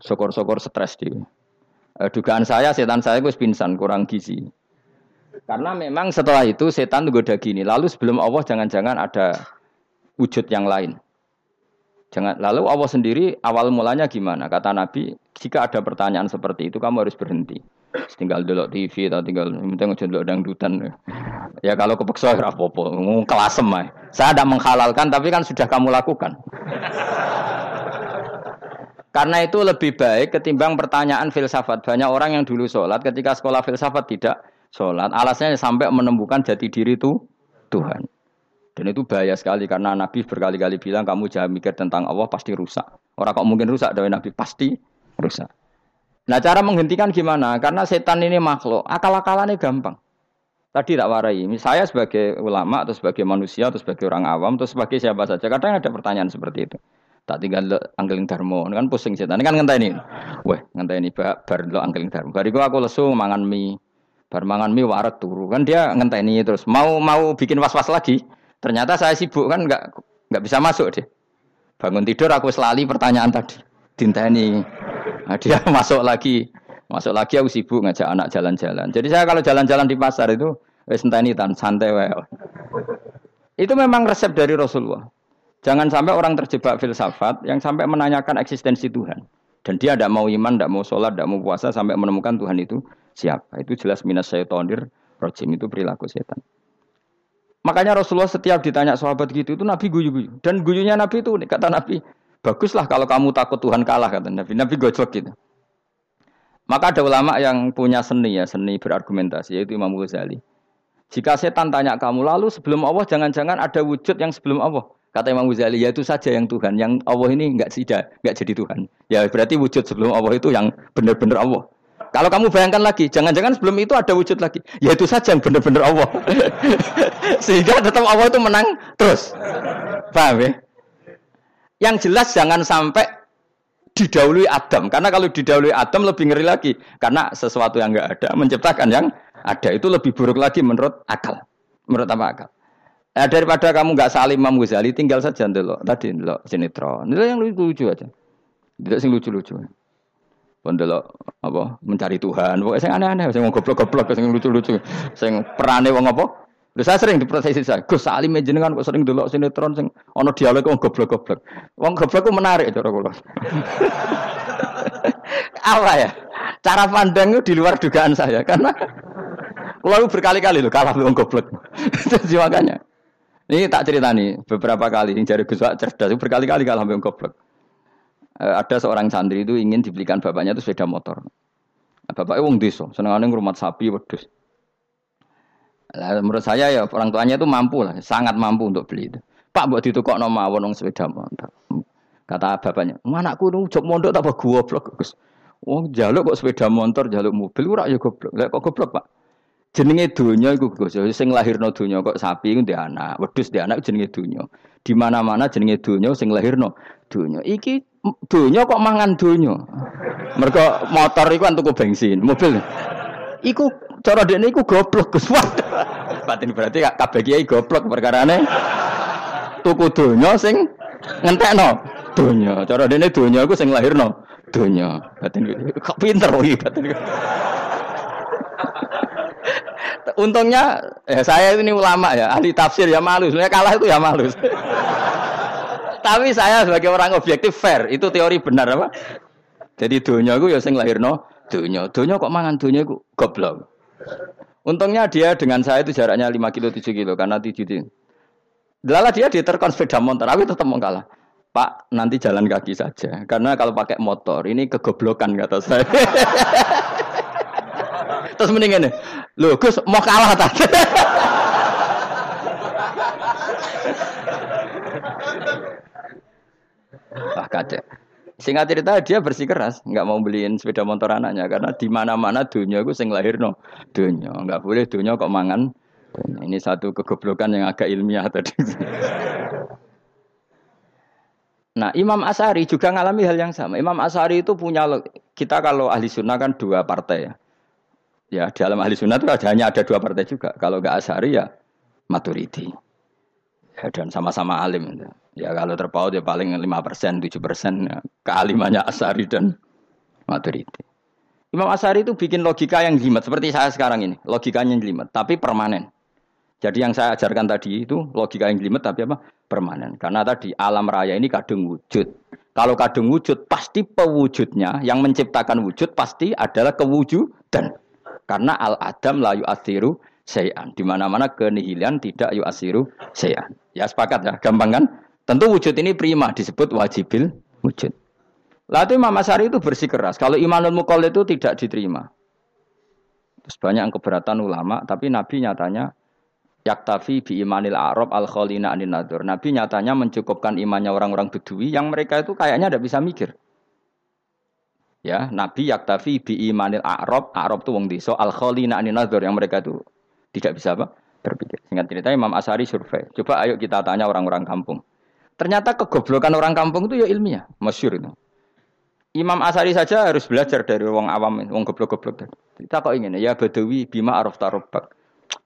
Sokor-sokor stres di. E, dugaan saya setan saya gue pingsan kurang gizi. Karena memang setelah itu setan goda gini. Lalu sebelum Allah jangan-jangan ada wujud yang lain. Jangan lalu Allah sendiri awal mulanya gimana? Kata Nabi, jika ada pertanyaan seperti itu kamu harus berhenti. Tinggal dulu TV atau tinggal penting aja dulu dangdutan. Ya kalau kepeksa ya apa-apa, kelasem Saya tidak menghalalkan tapi kan sudah kamu lakukan. Karena itu lebih baik ketimbang pertanyaan filsafat. Banyak orang yang dulu sholat ketika sekolah filsafat tidak sholat. Alasannya sampai menemukan jati diri itu Tuhan. Dan itu bahaya sekali karena Nabi berkali-kali bilang kamu jangan mikir tentang Allah pasti rusak. Orang kok mungkin rusak dari Nabi pasti rusak. Nah cara menghentikan gimana? Karena setan ini makhluk, akal-akalannya gampang. Tadi tak warai, saya sebagai ulama atau sebagai manusia atau sebagai orang awam atau sebagai siapa saja, kadang ada pertanyaan seperti itu tak tinggal lo anggeling darmo kan pusing setan kan ngenteni weh ngenteni bar bar lo anggeling darmo bariku aku lesu mangan mie bar mangan mie waret turu. Kan dia ngenteni terus. Mau mau bikin was was lagi. Ternyata saya sibuk kan nggak nggak bisa masuk deh bangun tidur aku selali pertanyaan tadi. Dinteni. Nah, dia *laughs* masuk lagi. Masuk lagi aku sibuk ngajak anak jalan-jalan. Jadi saya kalau jalan-jalan di pasar itu wes enteni tan santai wae. Itu memang resep dari Rasulullah. Jangan sampai orang terjebak filsafat yang sampai menanyakan eksistensi Tuhan. Dan dia tidak mau iman, tidak mau sholat, tidak mau puasa sampai menemukan Tuhan itu siapa. Itu jelas minas syaitonir rojim itu perilaku setan. Makanya Rasulullah setiap ditanya sahabat gitu itu Nabi guyu-guyu. Dan guyunya Nabi itu kata Nabi, baguslah kalau kamu takut Tuhan kalah kata Nabi. Nabi gojok gitu. Maka ada ulama yang punya seni ya, seni berargumentasi yaitu Imam Ghazali. Jika setan tanya kamu lalu sebelum Allah jangan-jangan ada wujud yang sebelum Allah. Kata Imam Ghazali, ya itu saja yang Tuhan. Yang Allah ini enggak tidak, enggak jadi Tuhan. Ya berarti wujud sebelum Allah itu yang benar-benar Allah. Kalau kamu bayangkan lagi, jangan-jangan sebelum itu ada wujud lagi. Ya itu saja yang benar-benar Allah. *laughs* Sehingga tetap Allah itu menang terus. Paham ya? Yang jelas jangan sampai didahului Adam. Karena kalau didahului Adam lebih ngeri lagi. Karena sesuatu yang enggak ada menciptakan yang ada. Itu lebih buruk lagi menurut akal. Menurut apa akal? Nah, daripada kamu nggak salim Imam Ghazali, tinggal saja dulu. Tadi dulu sinetron. Itu yang lucu-lucu aja. Tidak sing lucu-lucu. Pondok apa mencari Tuhan. Pokoknya saya aneh-aneh, mau goblok-goblok, saya lucu-lucu, saya perane wong apa? Lho saya sering diproses saya. Gus Salim jenengan kok sering dulu sinetron sing ana dialog wong goblok-goblok. Wong goblok ku menarik cara kula. *laughs* apa ya? Cara pandang itu di luar dugaan saya karena kalau berkali-kali loh kalah wong goblok. *laughs* Jadi makanya. Ini tak cerita nih beberapa kali yang jari Gus cerdas berkali-kali kalau sampai goblok. E, ada seorang santri itu ingin dibelikan bapaknya itu sepeda motor. Nah, bapaknya wong desa, senengannya ngurmat sapi wedus. Nah, menurut saya ya orang tuanya itu mampu lah, sangat mampu untuk beli itu. Pak buat itu kok nama wong sepeda motor. Kata bapaknya, anakku nu jok mondok tak goblok Gus. Wong jaluk kok sepeda motor, jaluk mobil ora ya goblok. Lah kok goblok, Pak? Jenenge donya iku Gus. Sing lahirno donya kok sapi iku ndek anak. Wedhus ndek anak jenenge donya. Di mana-mana jenenge donya sing lahirno donya. Iki donya kok mangan donya? Mergo motor iku kan tuku bensin mobil. Iku cara dekne iku goblok Gus. Batin berarti kabeh kiai goblok perkarane. Tuku donya sing ngentekno. Donya. Cara dekne donya iku sing lahirno dunia. Batin kok pinter iki batin. Untungnya ya saya ini ulama ya, ahli tafsir ya malu. Sebenarnya kalah itu ya malu. Tapi saya sebagai orang objektif fair, itu teori benar apa? Jadi dunia itu ya sing lahirno dunia. Dunia kok mangan dunia itu goblok. Untungnya dia dengan saya itu jaraknya 5 kilo 7 kilo karena 7 kilo. Lala dia diterkon sepeda motor, aku tetap mau kalah. Pak, nanti jalan kaki saja. Karena kalau pakai motor, ini kegoblokan kata saya. *laughs* Terus mendingan nih, lo Gus mau kalah tadi. Wah kacau. Singkat cerita dia bersikeras, nggak mau beliin sepeda motor anaknya karena di mana-mana dunia gue sing lahir no dunia, nggak boleh dunia kok mangan. Ini satu kegoblokan yang agak ilmiah tadi. *laughs* Nah, Imam Asari juga mengalami hal yang sama. Imam Asari itu punya kita kalau ahli sunnah kan dua partai ya. Ya, dalam ahli sunnah itu hanya ada dua partai juga. Kalau nggak Asari ya Maturidi. Ya, dan sama-sama alim. Ya kalau terpaut ya paling 5 persen, 7 persen ya, kealimannya Asari dan Maturidi. Imam Asari itu bikin logika yang jelimet seperti saya sekarang ini, logikanya jelimet tapi permanen. Jadi yang saya ajarkan tadi itu logika yang jelimet tapi apa? Permanen. Karena tadi alam raya ini kadung wujud. Kalau kadung wujud pasti pewujudnya yang menciptakan wujud pasti adalah kewujudan. Karena al adam la yu'athiru sayan. Di mana-mana kenihilan tidak yu'athiru sayan. Ya sepakat ya, gampang kan? Tentu wujud ini prima disebut wajibil wujud. Lalu Imam Asyari itu bersikeras. Kalau imanul mukol itu tidak diterima. Terus banyak keberatan ulama, tapi Nabi nyatanya yaktafi bi imanil arab al kholina anin nadur. Nabi nyatanya mencukupkan imannya orang-orang bedui yang mereka itu kayaknya tidak bisa mikir. Ya, Nabi yaktafi bi imanil arab, arab itu wong desa al kholina anin nadur yang mereka itu tidak bisa apa? berpikir. Singkat cerita Imam Asari survei. Coba ayo kita tanya orang-orang kampung. Ternyata kegoblokan orang kampung itu ya ilmiah, masyur itu. Imam Asari saja harus belajar dari wong awam, wong goblok-goblok. Kita kok ingin ya Badawi bima araf tarobak.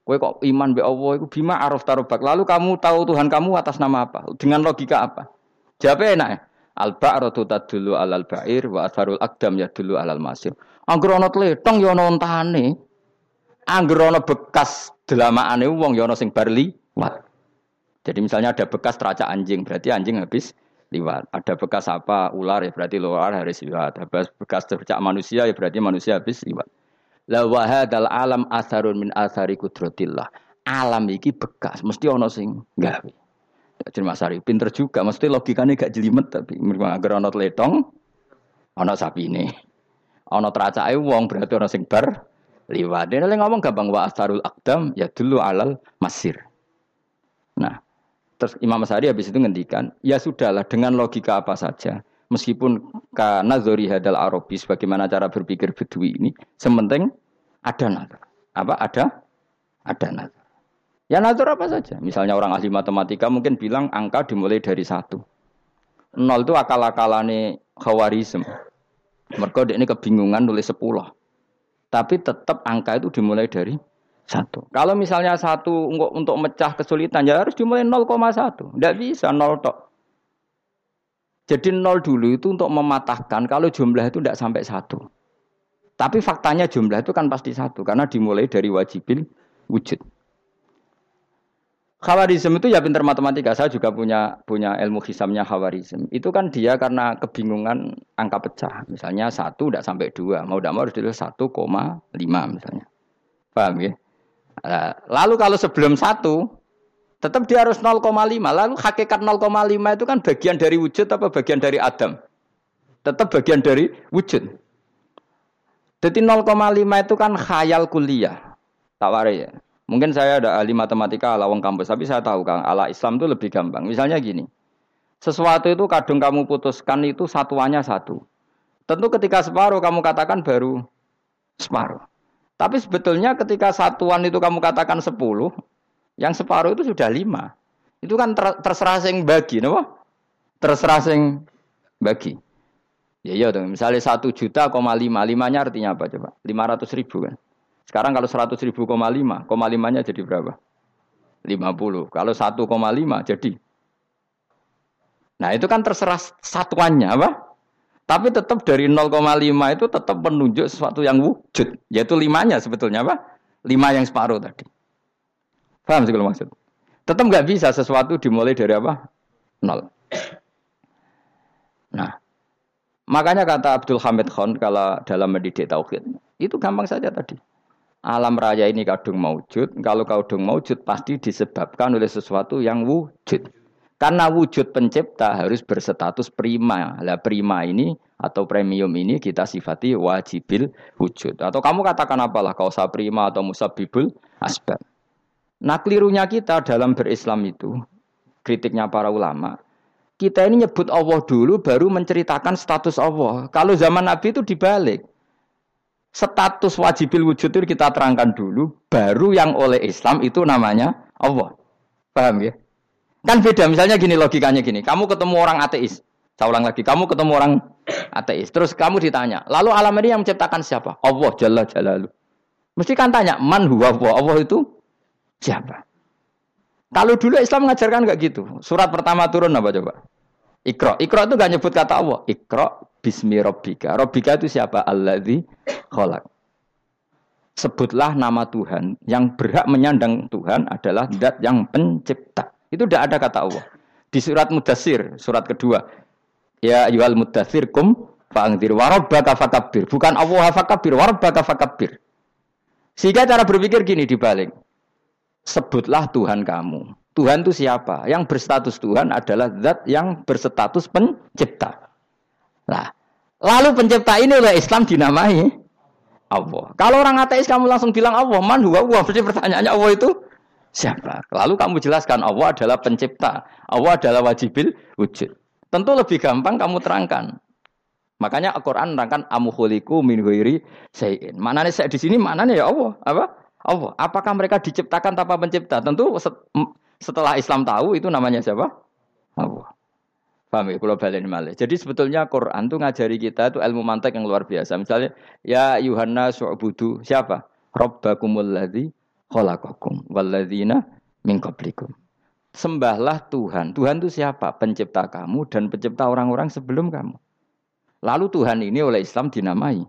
Kowe kok iman be Allah itu bima araf tarobak. Lalu kamu tahu Tuhan kamu atas nama apa? Dengan logika apa? Jawabnya enak ya. Al ba'ratu tadullu alal ba'ir wa asharul akdam ya dulu alal masir. Angger ana tletong ya ana ontane. Angger ana bekas delamaane wong ya ana sing bar liwat. Jadi misalnya ada bekas teracak anjing, berarti anjing habis liwat. Ada bekas apa ular ya berarti ular harus liwat. Ada bekas tercak manusia ya berarti manusia habis liwat. La wahadal alam asarun min asari kudratillah. Alam iki bekas, mesti ono sing gawe. Jadi Mas Ari pinter juga, mesti logikanya gak jelimet tapi agar ono letong, ono ini, ono teracake wong berarti ono sing bar liwat. Dia ngomong gampang wa asarul akdam ya dulu alal masir. Nah, terus Imam Sari habis itu ngendikan, ya sudahlah dengan logika apa saja meskipun karena zori hadal arabis bagaimana cara berpikir bedui ini sementing ada nazar. Apa? Ada? Ada nazar ya nazar apa saja misalnya orang ahli matematika mungkin bilang angka dimulai dari satu nol itu akal-akalane khawarizm mereka ini kebingungan nulis sepuluh tapi tetap angka itu dimulai dari satu. Kalau misalnya satu untuk, untuk mecah kesulitan ya harus dimulai 0,1. Tidak bisa nol tok. Jadi nol dulu itu untuk mematahkan kalau jumlah itu tidak sampai satu. Tapi faktanya jumlah itu kan pasti satu karena dimulai dari wajibil wujud. Khawarizm itu ya pinter matematika. Saya juga punya punya ilmu hisamnya khawarizm. Itu kan dia karena kebingungan angka pecah. Misalnya satu tidak sampai dua, mau tidak mau harus ditulis satu koma lima misalnya. Paham ya? Lalu kalau sebelum satu, Tetap dia harus 0,5. Lalu hakikat 0,5 itu kan bagian dari wujud apa bagian dari Adam? Tetap bagian dari wujud. Jadi 0,5 itu kan khayal kuliah. Tawari ya. Mungkin saya ada ahli matematika ala wong kampus, tapi saya tahu kan ala Islam itu lebih gampang. Misalnya gini, sesuatu itu kadung kamu putuskan itu satuannya satu. Tentu ketika separuh kamu katakan baru separuh. Tapi sebetulnya ketika satuan itu kamu katakan sepuluh, yang separuh itu sudah lima. Itu kan ter terserah sing bagi, no? Terserah sing bagi. Ya iya. Misalnya satu juta koma lima, limanya artinya apa coba? Lima ratus ribu kan. Sekarang kalau seratus ribu koma lima, koma limanya jadi berapa? Lima puluh. Kalau satu koma lima jadi. Nah itu kan terserah satuannya apa? Tapi tetap dari 0,5 itu tetap menunjuk sesuatu yang wujud. Yaitu limanya sebetulnya apa? Lima yang separuh tadi. Paham sih kalau maksud? Tetap nggak bisa sesuatu dimulai dari apa? Nol. Nah, makanya kata Abdul Hamid Khan kalau dalam mendidik tauhid, itu gampang saja tadi. Alam raya ini kadung maujud, kalau kadung maujud pasti disebabkan oleh sesuatu yang wujud. Karena wujud pencipta harus berstatus prima. Lah prima ini atau premium ini kita sifati wajibil wujud. Atau kamu katakan apalah kausa prima atau musabibul asbab. Nah kelirunya kita dalam berislam itu, kritiknya para ulama, kita ini nyebut Allah dulu baru menceritakan status Allah. Kalau zaman Nabi itu dibalik. Status wajibil wujud itu kita terangkan dulu, baru yang oleh Islam itu namanya Allah. Paham ya? Kan beda, misalnya gini logikanya gini, kamu ketemu orang ateis, saya ulang lagi, kamu ketemu orang ateis, terus kamu ditanya, lalu alam ini yang menciptakan siapa? Allah Jalla Jalalu. Mesti kan tanya, man huwa Allah, Allah itu siapa? Kalau dulu Islam mengajarkan enggak gitu. Surat pertama turun apa coba? Ikro. Ikro itu gak nyebut kata Allah. Ikro bismi robbika. Robbika itu siapa? Alladzi kholak. Sebutlah nama Tuhan. Yang berhak menyandang Tuhan adalah dat yang pencipta. Itu tidak ada kata Allah. Di surat Mudassir, surat kedua. Ya yual Mudassir kum fa'angdir warabbaka fakabir. Bukan Allah fakabir, warabbaka fakabir. Sehingga cara berpikir gini dibalik. Sebutlah Tuhan kamu. Tuhan itu siapa? Yang berstatus Tuhan adalah zat yang berstatus pencipta. Nah, lalu pencipta ini oleh Islam dinamai Allah. Kalau orang ateis kamu langsung bilang Allah, man huwa Allah. Berarti pertanyaannya Allah itu siapa? Lalu kamu jelaskan Allah adalah pencipta. Allah adalah wajibil wujud. Tentu lebih gampang kamu terangkan. Makanya Al-Quran menerangkan amuhuliku min huiri sayin. Mana saya di sini mana ya Allah? Apa? Allah. Apakah mereka diciptakan tanpa pencipta? Tentu setelah Islam tahu itu namanya siapa? Allah. Paham ya? Kalau balik malih. Jadi sebetulnya Quran itu ngajari kita itu ilmu mantek yang luar biasa. Misalnya, ya Yuhanna su'budu siapa? Rabbakumul ladzi khalaqakum walladzina min qablikum. Sembahlah Tuhan. Tuhan itu siapa? Pencipta kamu dan pencipta orang-orang sebelum kamu. Lalu Tuhan ini oleh Islam dinamai.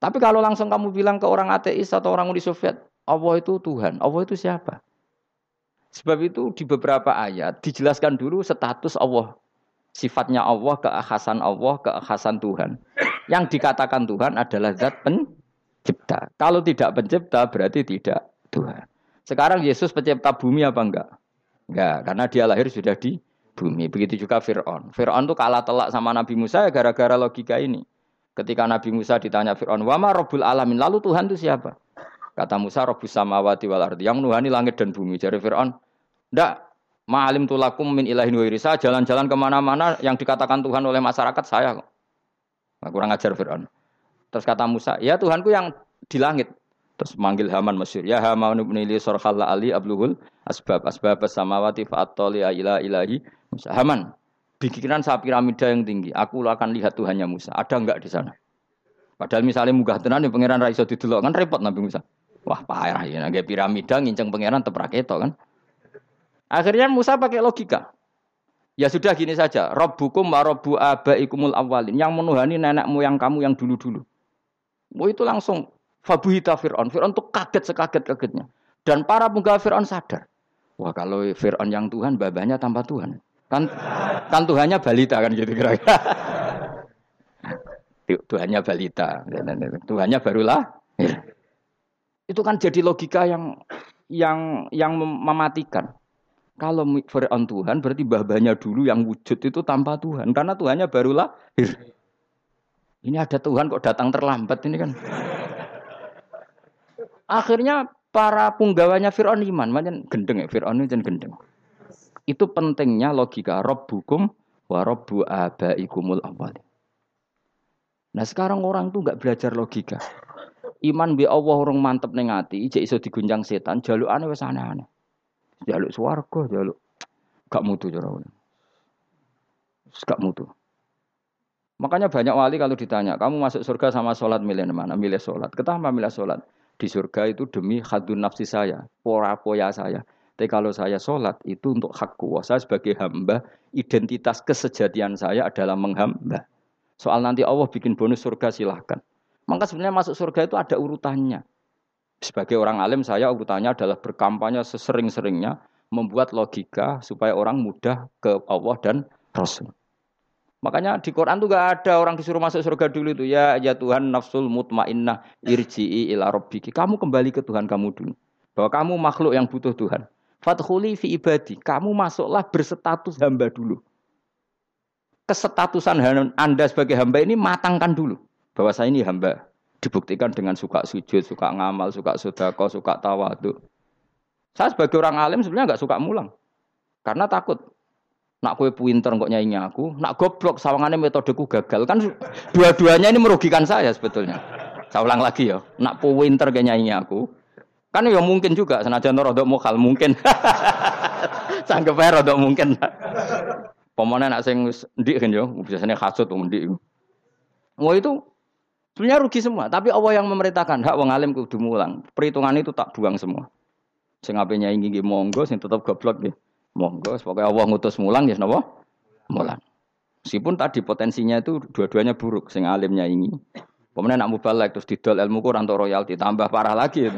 Tapi kalau langsung kamu bilang ke orang ateis atau orang Uni Soviet, Allah itu Tuhan. Allah itu siapa? Sebab itu di beberapa ayat dijelaskan dulu status Allah. Sifatnya Allah, keakhasan Allah, keakhasan Tuhan. Yang dikatakan Tuhan adalah zat pencipta. Kalau tidak pencipta berarti tidak Tuhan. Sekarang Yesus pencipta bumi apa enggak? Enggak, karena dia lahir sudah di bumi. Begitu juga Fir'aun. Fir'aun itu kalah telak sama Nabi Musa ya gara-gara logika ini. Ketika Nabi Musa ditanya Fir'aun, wama robul alamin, lalu Tuhan itu siapa? Kata Musa, robus samawati wal ardi, yang nuhani langit dan bumi. Jadi Fir'aun, ndak, ma'alim tulakum min ilahin wa saya jalan-jalan ke mana-mana yang dikatakan Tuhan oleh masyarakat saya. Nah, kurang ajar Fir'aun. Terus kata Musa, ya Tuhanku yang di langit. Terus manggil Haman Mesir. Ya Haman ibn Ili sorkhalla ali abluhul asbab asbab samawati fa'attoli ila ilahi Musa. Haman, bikinan saya piramida yang tinggi. Aku akan lihat Tuhannya Musa. Ada enggak di sana? Padahal misalnya munggah tenan yang pangeran raiso didelok kan repot Nabi Musa. Wah parah ya, nggak piramida nginceng pangeran teprak itu kan. Akhirnya Musa pakai logika. Ya sudah gini saja, Robbukum wa robbu abaikumul awalin. Yang menuhani nenek moyang kamu yang dulu-dulu. Oh itu langsung Fabuhita Fir'aun. Fir'aun tuh kaget sekaget-kagetnya. Dan para penggawa Fir'aun sadar. Wah kalau Fir'aun yang Tuhan, babanya tanpa Tuhan. Kan kan Tuhannya balita kan gitu kira-kira. *laughs* Tuhannya balita. Tuhannya barulah. Itu kan jadi logika yang yang yang mematikan. Kalau Fir'aun Tuhan berarti babanya dulu yang wujud itu tanpa Tuhan. Karena Tuhannya barulah. Ini ada Tuhan kok datang terlambat ini kan. Akhirnya para punggawanya Fir'aun iman, macam gendeng ya Fir'aun itu gendeng. Itu pentingnya logika Rabbukum wa Rabbu abaikumul awal. Nah sekarang orang tuh nggak belajar logika. Iman bi Allah orang mantep ning ati, jek iso digunjang setan, jalukane wis aneh-aneh. Jaluk swarga, jaluk gak mutu cara Gak mutu. Makanya banyak wali kalau ditanya, kamu masuk surga sama sholat milih mana? Milih sholat. Kenapa milih sholat? Di surga itu demi hadun nafsi saya, pora poya saya. Tapi kalau saya sholat itu untuk hak kuasa sebagai hamba, identitas kesejatian saya adalah menghamba. Soal nanti Allah bikin bonus surga silahkan. Maka sebenarnya masuk surga itu ada urutannya. Sebagai orang alim saya urutannya adalah berkampanye sesering-seringnya membuat logika supaya orang mudah ke Allah dan Rasul. Makanya di Quran tuh gak ada orang disuruh masuk surga dulu itu ya ya Tuhan nafsul mutmainnah irji'i ila rabbiki. Kamu kembali ke Tuhan kamu dulu. Bahwa kamu makhluk yang butuh Tuhan. Fathuli fi ibadi. Kamu masuklah berstatus hamba dulu. Kesetatusan Anda sebagai hamba ini matangkan dulu. Bahwa saya ini hamba. Dibuktikan dengan suka sujud, suka ngamal, suka sodako, suka tawadu. Saya sebagai orang alim sebenarnya nggak suka mulang. Karena takut. Nak kue pinter kok nyanyi aku, nak goblok sawangannya metodeku gagal. Kan dua-duanya ini merugikan saya sebetulnya. Saya ulang lagi ya, nak pinter kayak nyanyi aku, Kan ya mungkin juga senajan rodok mokal mungkin. Sanggup ae rodok mungkin. Pemana nak sing ndik kan yo, biasanya hasud wong ndik. Wah itu sebenarnya rugi semua, tapi Allah yang memerintahkan hak wong alim kudu mulang. Perhitungan itu tak buang semua. Sing ape nyanyi nggih monggo, sing tetap goblok nggih. Monggo, pokoknya Allah ngutus mulang ya napa? Mulang. Meskipun tadi potensinya itu dua-duanya buruk, sing alimnya ini Kemudian nak mubalek terus didol ilmu Quran untuk royalti tambah parah lagi.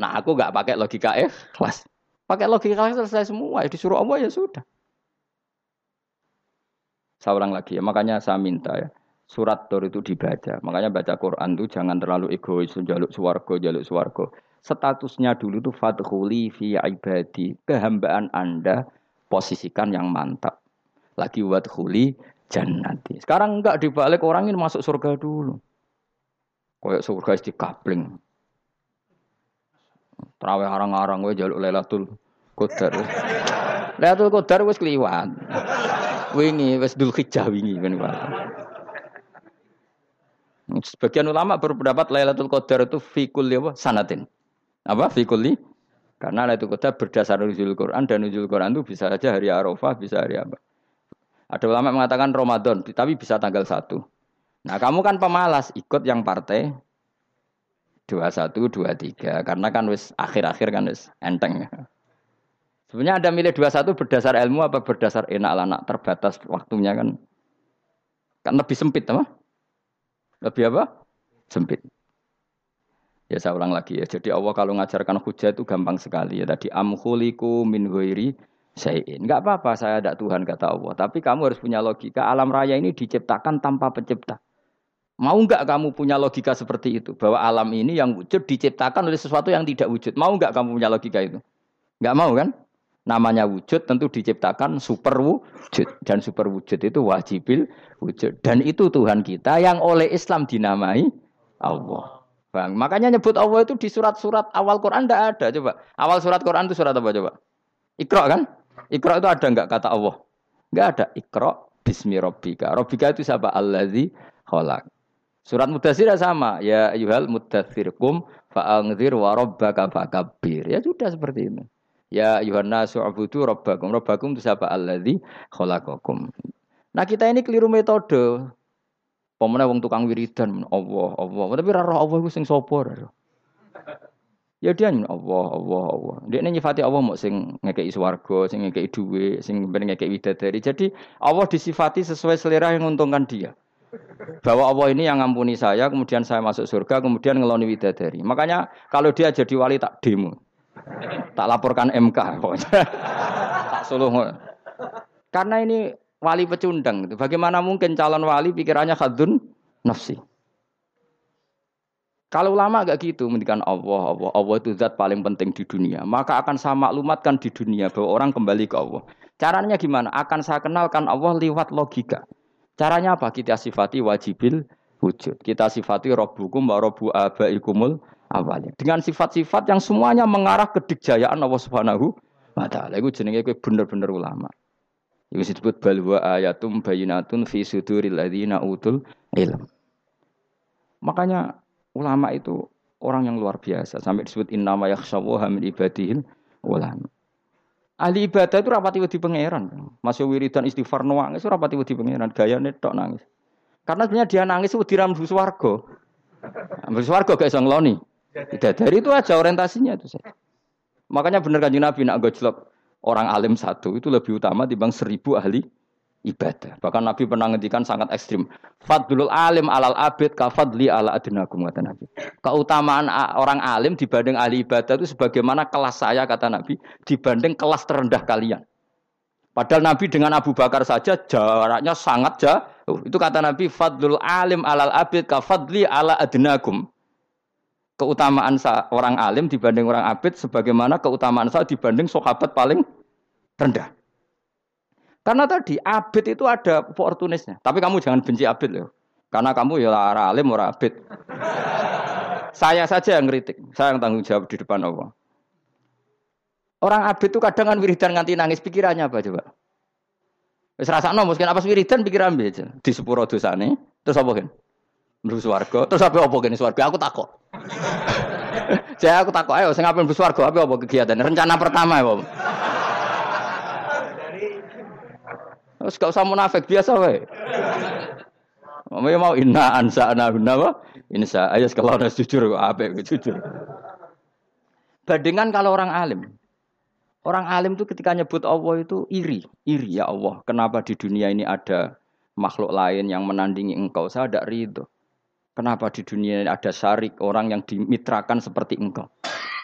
Nah aku nggak pakai logika kelas, Pakai logika ikhlas selesai semua. Ya disuruh Allah ya sudah. Saya lagi ya. Makanya saya minta ya. Surat Tur itu dibaca. Makanya baca Quran itu jangan terlalu egois. Jaluk suwargo, jaluk suwargo. Statusnya dulu itu fadkhuli fi ibadi. Kehambaan Anda posisikan yang mantap. Lagi wadkhuli jannati. Sekarang enggak dibalik orang ini masuk surga dulu. Kayak surga di kapling. Terawih arang-arang gue jaluk Lailatul Qadar. Lailatul Qadar wis kliwat. Wingi wis hijjah wingi ben Sebagian ulama berpendapat Lailatul Qadar itu fikul apa? Sanatin. Apa? Fikuli? Karena Lailatul Qadar berdasar nuzul Quran dan nuzul Quran itu bisa saja hari Arafah, bisa hari apa? Ada ulama mengatakan Ramadan, tapi bisa tanggal satu. Nah kamu kan pemalas, ikut yang partai dua satu dua tiga karena kan wis akhir-akhir kan wis enteng. Sebenarnya ada milih dua satu berdasar ilmu apa berdasar enak anak terbatas waktunya kan kan lebih sempit apa? Lebih apa? Sempit. Ya saya ulang lagi ya. Jadi Allah kalau ngajarkan hujah itu gampang sekali ya. Tadi amhuliku min ghairi Sayin. Enggak apa-apa saya ada Tuhan kata Allah. Tapi kamu harus punya logika. Alam raya ini diciptakan tanpa pencipta. Mau enggak kamu punya logika seperti itu? Bahwa alam ini yang wujud diciptakan oleh sesuatu yang tidak wujud. Mau enggak kamu punya logika itu? Enggak mau kan? Namanya wujud tentu diciptakan super wujud. Dan super wujud itu wajibil wujud. Dan itu Tuhan kita yang oleh Islam dinamai Allah. Bang, makanya nyebut Allah itu di surat-surat awal Quran tidak ada. Coba. Awal surat Quran itu surat apa coba? Iqra kan? Iqra itu ada enggak kata Allah? Enggak ada. Iqra bismi rabbika. Rabbika itu siapa? Allazi khalaq. Surat Mudathir sama. Ya ayuhal mudathir kum fa'angzir wa rabbaka fakabbir. Ya sudah seperti itu. Ya ayuhan nasu abudu rabbakum. Rabbakum itu siapa? Allazi khalaqakum. Nah kita ini keliru metode. Pemenang wong tukang wiridan Allah, Allah. Tapi raro Allah itu sing sapa Ya dia Allah, Allah, Allah. Dia nyifati Allah mau sing ngekei swarga, sing ngekei duwe, sing ben ngekei widadari. Jadi Allah disifati sesuai selera yang menguntungkan dia. Bahwa Allah ini yang ngampuni saya, kemudian saya masuk surga, kemudian ngeloni widadari. Makanya kalau dia jadi wali tak demo. Tak laporkan MK. tak suluh. Karena ini wali pecundang. Bagaimana mungkin calon wali pikirannya khadun nafsi. Kalau ulama agak gitu, mendikan Allah, Allah, Allah itu zat paling penting di dunia. Maka akan saya maklumatkan di dunia bahwa orang kembali ke Allah. Caranya gimana? Akan saya kenalkan Allah lewat logika. Caranya apa? Kita sifati wajibil wujud. Kita sifati robbukum wa robbu abaikumul awalnya. Dengan sifat-sifat yang semuanya mengarah ke dikjayaan Allah Subhanahu wa taala. Iku jenenge kowe bener-bener ulama. Iku disebut balwa ayatum bayinatun fi suduril ladzina utul ilm. Makanya Ulama itu orang yang luar biasa. Sampai disebut inna ma yakhshawaha min ibadihil ulama. Ahli ibadah itu rapati wedi pangeran. Masih wiridan istighfar nangis rapati wedi pangeran. Gaya netok nangis. Karena sebenarnya dia nangis itu diram swarga. Ambil swarga gak iso ngeloni. Tidak dari itu aja orientasinya itu saja. Makanya benar kan Nabi nak gojlok orang alim satu itu lebih utama dibanding seribu ahli ibadah. Bahkan Nabi pernah ngendikan sangat ekstrim. Fadlul alim alal abid kafadli ala adnakum kata Nabi. Keutamaan orang alim dibanding ahli ibadah itu sebagaimana kelas saya kata Nabi dibanding kelas terendah kalian. Padahal Nabi dengan Abu Bakar saja jaraknya sangat jauh. Itu kata Nabi fadlul alim alal abid kafadli ala adnakum keutamaan orang alim dibanding orang abid sebagaimana keutamaan saya dibanding sahabat paling rendah. Karena tadi abid itu ada oportunisnya. Tapi kamu jangan benci abid loh. Karena kamu ya orang alim orang abid. *laughs* saya saja yang kritik. Saya yang tanggung jawab di depan Allah. Orang abid itu kadang kan wiridan nganti nangis pikirannya apa coba? Wis rasakno mungkin apa wiridan pikiran aja. Di sepuro dosane, terus apa kan? Mlebu swarga, terus apa apa kene swarga? Aku takut. *laughs* Saya aku takut ayo sing ape mlebu swarga apa apa kegiatan? Rencana pertama ya, Terus gak usah munafik biasa wae. Mau mau inna ansa ana apa? Insa ayo kalau harus jujur kok apik jujur. Bandingan kalau orang alim. Orang alim itu ketika nyebut Allah itu iri, iri ya Allah. Kenapa di dunia ini ada makhluk lain yang menandingi engkau? Saya tidak ridho. Kenapa di dunia ini ada syarik orang yang dimitrakan seperti engkau?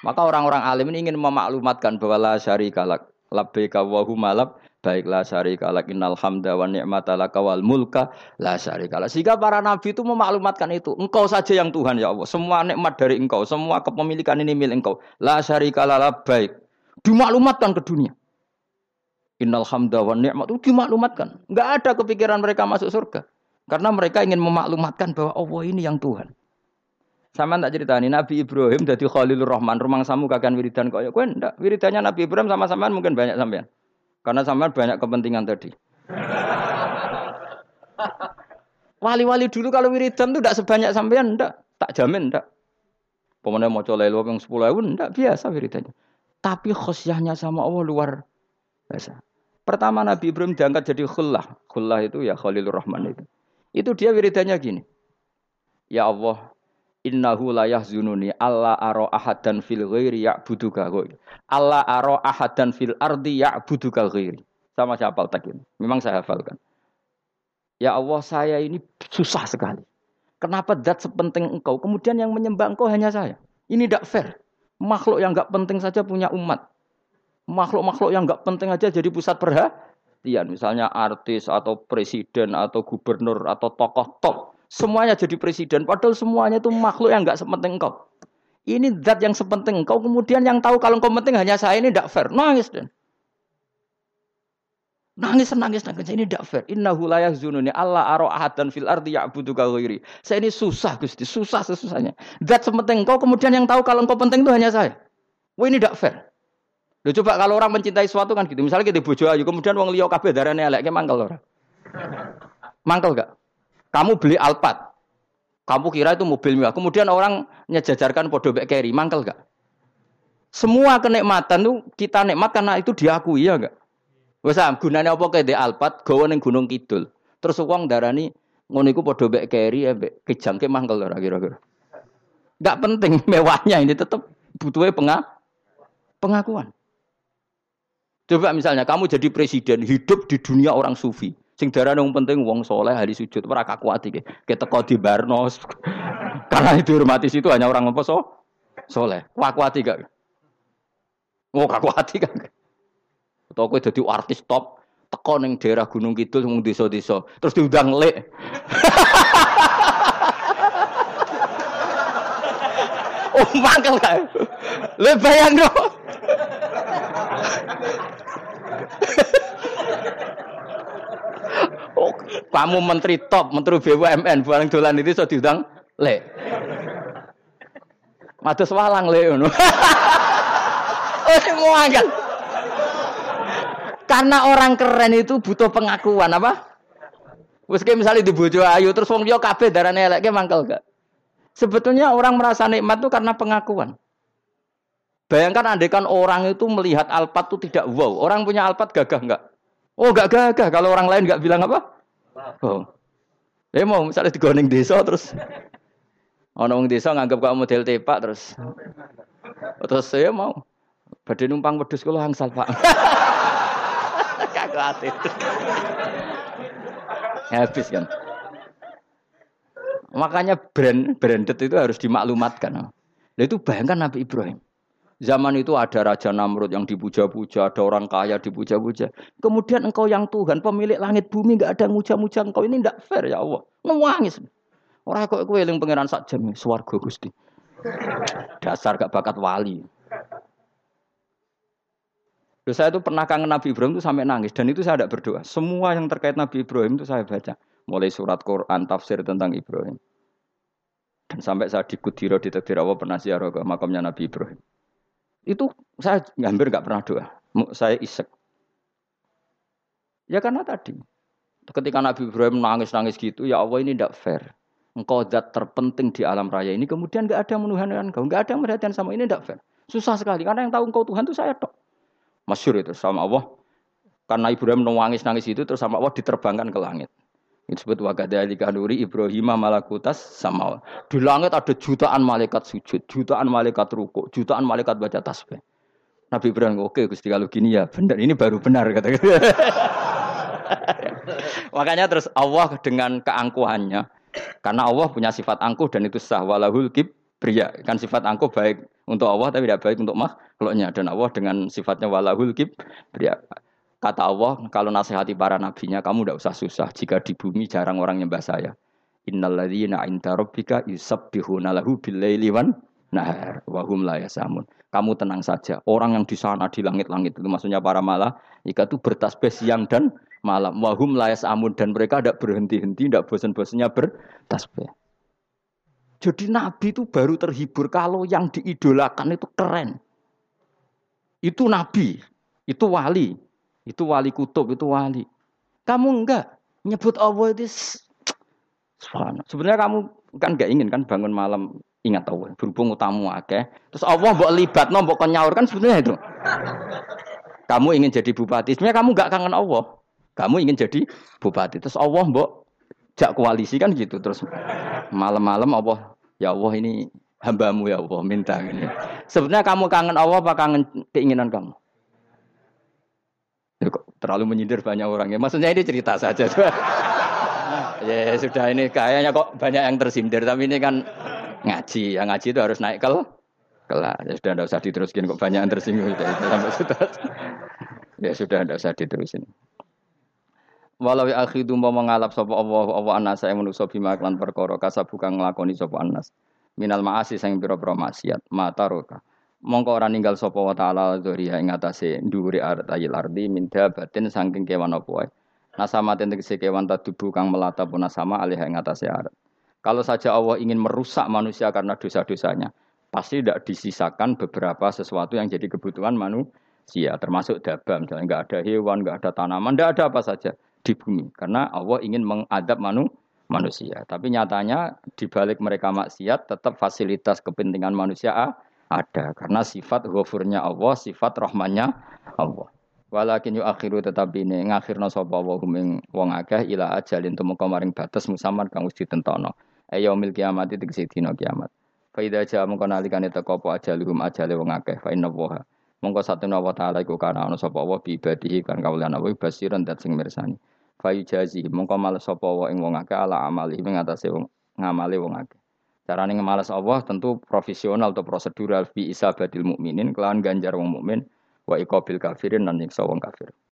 Maka orang-orang alim ini ingin memaklumatkan bahwa la syarikalak labbaika wa humalab baiklah syarika lak innal hamda wa ni'mata laka wal mulka la syarika lak. Sehingga para nabi itu memaklumatkan itu. Engkau saja yang Tuhan ya Allah. Semua nikmat dari Engkau, semua kepemilikan ini milik Engkau. La syarika lak baik. Dimaklumatkan ke dunia. Innal hamda wa ni'mat itu dimaklumatkan. Enggak ada kepikiran mereka masuk surga. Karena mereka ingin memaklumatkan bahwa Allah ini yang Tuhan. Sama tak cerita ini Nabi Ibrahim dari Khalilur Rahman rumang samu kakan wiridan kok ya kowe ndak wiridannya Nabi Ibrahim sama sampean mungkin banyak sampean. Karena sama banyak kepentingan tadi. *laughs* Wali-wali dulu kalau wiridan tuh tidak sebanyak sampean, tidak. Tak jamin, tidak. Pemenang mau coba yang sepuluh ribu, tidak biasa wiridannya. Tapi khosyahnya sama Allah luar biasa. Pertama Nabi Ibrahim diangkat jadi khullah. Khullah itu ya Khalilur Rahman itu. Itu dia wiridannya gini. Ya Allah, Innahu la yahzununi alla aro ahadan fil ghairi ya'buduka ghairi. Alla aro ahadan fil ardi ya'buduka ghairi. Sama saya hafal tak ini. Memang saya hafalkan. Ya Allah, saya ini susah sekali. Kenapa dat sepenting engkau? Kemudian yang menyembah engkau hanya saya. Ini tidak fair. Makhluk yang enggak penting saja punya umat. Makhluk-makhluk yang enggak penting aja jadi pusat perhatian. Misalnya artis atau presiden atau gubernur atau tokoh top Semuanya jadi presiden, padahal semuanya itu makhluk yang nggak sepenting engkau. Ini zat yang sepenting engkau, kemudian yang tahu kalau engkau penting hanya saya ini tidak fair. Nangis dan Nangis, nangis, nangis. Ini tidak fair. Inna hulayah zununi Allah aro ahadan fil ardi ya'budu ghairi. Saya ini susah Gusti, susah sesusahnya. Zat sepenting engkau, kemudian yang tahu kalau engkau penting itu hanya saya. Wah ini tidak fair. Loh coba kalau orang mencintai sesuatu kan gitu. Misalnya kita bojo ayu, kemudian wong liya kabeh darane elek, mangkel ora? Mangkel gak? Kamu beli Alphard. Kamu kira itu mobil mewah. Kemudian orang nyejajarkan podo bek carry, mangkel gak? Semua kenikmatan tuh kita nikmat karena itu diakui ya enggak? Wes ah, gunanya apa kayak di Alphard gawa ning Gunung Kidul. Terus uang darani ngono iku padha bek carry ambek kejangke mangkel ora kira-kira. Enggak penting *laughs* mewahnya ini tetap butuhnya penga pengakuan. Coba misalnya kamu jadi presiden hidup di dunia orang sufi. Sing darah yang penting wong soleh hari sujud ora kakuati ke. Kita kau di Barnos. *laughs* Karena itu hormati situ hanya orang apa so? Soleh. Kakuati gak? Mau kakuati kan? Atau kowe jadi artis top teko ning daerah Gunung Kidul wong desa-desa terus diundang lek. *laughs* oh mangkel kan? Le bayang dong. Oh, kamu menteri top, menteri BUMN, barang dolan itu sudah diundang le. Matus walang le *laughs* oh, semua kan. Karena orang keren itu butuh pengakuan apa? Wes misalnya di bojo ayu terus wong liya kabeh darane elek mangkel gak? Sebetulnya orang merasa nikmat itu karena pengakuan. Bayangkan kan orang itu melihat Alphard itu tidak wow. Orang punya Alphard gagah enggak? Oh gak gagah kalau orang lain gak bilang apa? Oh. Ya mau misalnya digoning desa terus orang orang desa nganggap kamu model tepak terus *laughs* terus saya mau Badhe numpang wedhus kula angsal, Pak. *laughs* Kagak ati. *laughs* Habis kan. Makanya brand branded itu harus dimaklumatkan. Nah, itu bayangkan Nabi Ibrahim. Zaman itu ada Raja Namrud yang dipuja-puja, ada orang kaya dipuja-puja. Kemudian engkau yang Tuhan, pemilik langit bumi, nggak ada muja-muja engkau. Ini tidak fair ya Allah. Nangis. Orang kok kue yang pangeran sak jam, swargo gusti. Dasar gak bakat wali. Loh, saya itu pernah kangen Nabi Ibrahim itu sampai nangis dan itu saya tidak berdoa. Semua yang terkait Nabi Ibrahim itu saya baca, mulai surat Quran, tafsir tentang Ibrahim. Dan sampai saya di Kudiro di Tegdir Allah pernah ziarah ke makamnya Nabi Ibrahim. Itu saya hampir nggak pernah doa. Saya isek. Ya karena tadi. Ketika Nabi Ibrahim nangis-nangis gitu, ya Allah ini tidak fair. Engkau zat terpenting di alam raya ini, kemudian nggak ada menuhankan engkau, nggak ada yang merhatikan sama ini tidak fair. Susah sekali, karena yang tahu engkau Tuhan itu saya tok. Masyur itu sama Allah. Karena Ibrahim nangis-nangis itu, terus sama Allah diterbangkan ke langit. Disebut wagadali kanuri Ibrahim malakutas sama. Di langit ada jutaan malaikat sujud, jutaan malaikat ruku, jutaan malaikat baca tasbih. Nabi Ibrahim, oke Gusti kalau gini ya benar, ini baru benar kata *laughs* Makanya terus Allah dengan keangkuhannya, karena Allah punya sifat angkuh dan itu sah. Walahul pria kan sifat angkuh baik untuk Allah tapi tidak baik untuk makhluknya. Dan Allah dengan sifatnya walahul pria Kata Allah, kalau nasihati para nabinya, kamu tidak usah susah. Jika di bumi jarang orang nyembah saya. Innalladzina inda rabbika yusabbihuna lahu billaili wan nahar wa hum la yasamun. Kamu tenang saja. Orang yang di sana di langit-langit itu maksudnya para malah jika itu bertasbih siang dan malam. Wa hum la yasamun dan mereka tidak berhenti-henti, tidak bosan-bosannya bertasbih. Jadi Nabi itu baru terhibur kalau yang diidolakan itu keren. Itu Nabi, itu wali. Itu wali kutub, itu wali. Kamu enggak nyebut Allah itu Sebenarnya kamu kan enggak ingin kan bangun malam ingat Allah. Berhubung utamu akeh. Terus Allah mbok libat, mbok nyaur kan sebenarnya itu. Kamu ingin jadi bupati, sebenarnya kamu enggak kangen Allah. Kamu ingin jadi bupati. Terus Allah mbok jak koalisi kan gitu. Terus malam-malam Allah, ya Allah ini hambamu ya Allah minta ini. Sebenarnya kamu kangen Allah apa kangen keinginan kamu? Terlalu menyindir banyak orang ya. Maksudnya ini cerita saja. *laughs* ya sudah ini kayaknya kok banyak yang tersindir. Tapi ini kan ngaji. Yang ngaji itu harus naik kel kelas. Ya sudah tidak usah diteruskin kok banyak yang tersinggung. Sudah. ya sudah tidak usah diterusin. Walau ya akhidu mau mengalap sapa Allah Allah anas saya manusa bima klan perkara kasabuka nglakoni sapa anas. Minal maasi sing pira-pira maksiat mata roka mongko ora ninggal sapa wa taala dzuriya ing atase dhuwure ayil ardi min batin saking kewan apa wae. Nasama tegese kewan tadubu kang melata pun sama alih ing atase. Kalau saja Allah ingin merusak manusia karena dosa-dosanya, pasti tidak disisakan beberapa sesuatu yang jadi kebutuhan manusia, termasuk dabam. Misalnya nggak ada hewan, nggak ada tanaman, nggak ada apa saja di bumi. Karena Allah ingin mengadab manu, manusia. Tapi nyatanya di balik mereka maksiat, tetap fasilitas kepentingan manusia ada karena sifat ghafurnya Allah, sifat rahmannya Allah. Walakin yu akhiru tetapi ini ngakhirna sapa wa hum wong akeh ila ajalin tumeka maring batas musaman kang wis ditentono. Ayo mil kiamat itu dina kiamat. Fa idza jaa mongko nalikane teko apa ajaluhum ajale wong akeh fa inna wa mongko satuna wa taala iku kana ana sapa wa bi ibadihi kan kawulan basiran dat sing mirsani. Fa yujazi mongko males sapa wa ing wong akeh ala amali ing atase wong ngamale wong akeh. Carane ngemalas Allah tentu profesional atau prosedural fi isabatil mukminin kelawan ganjar wong mukmin wa iqabil kafirin lan nyiksa wong kafir.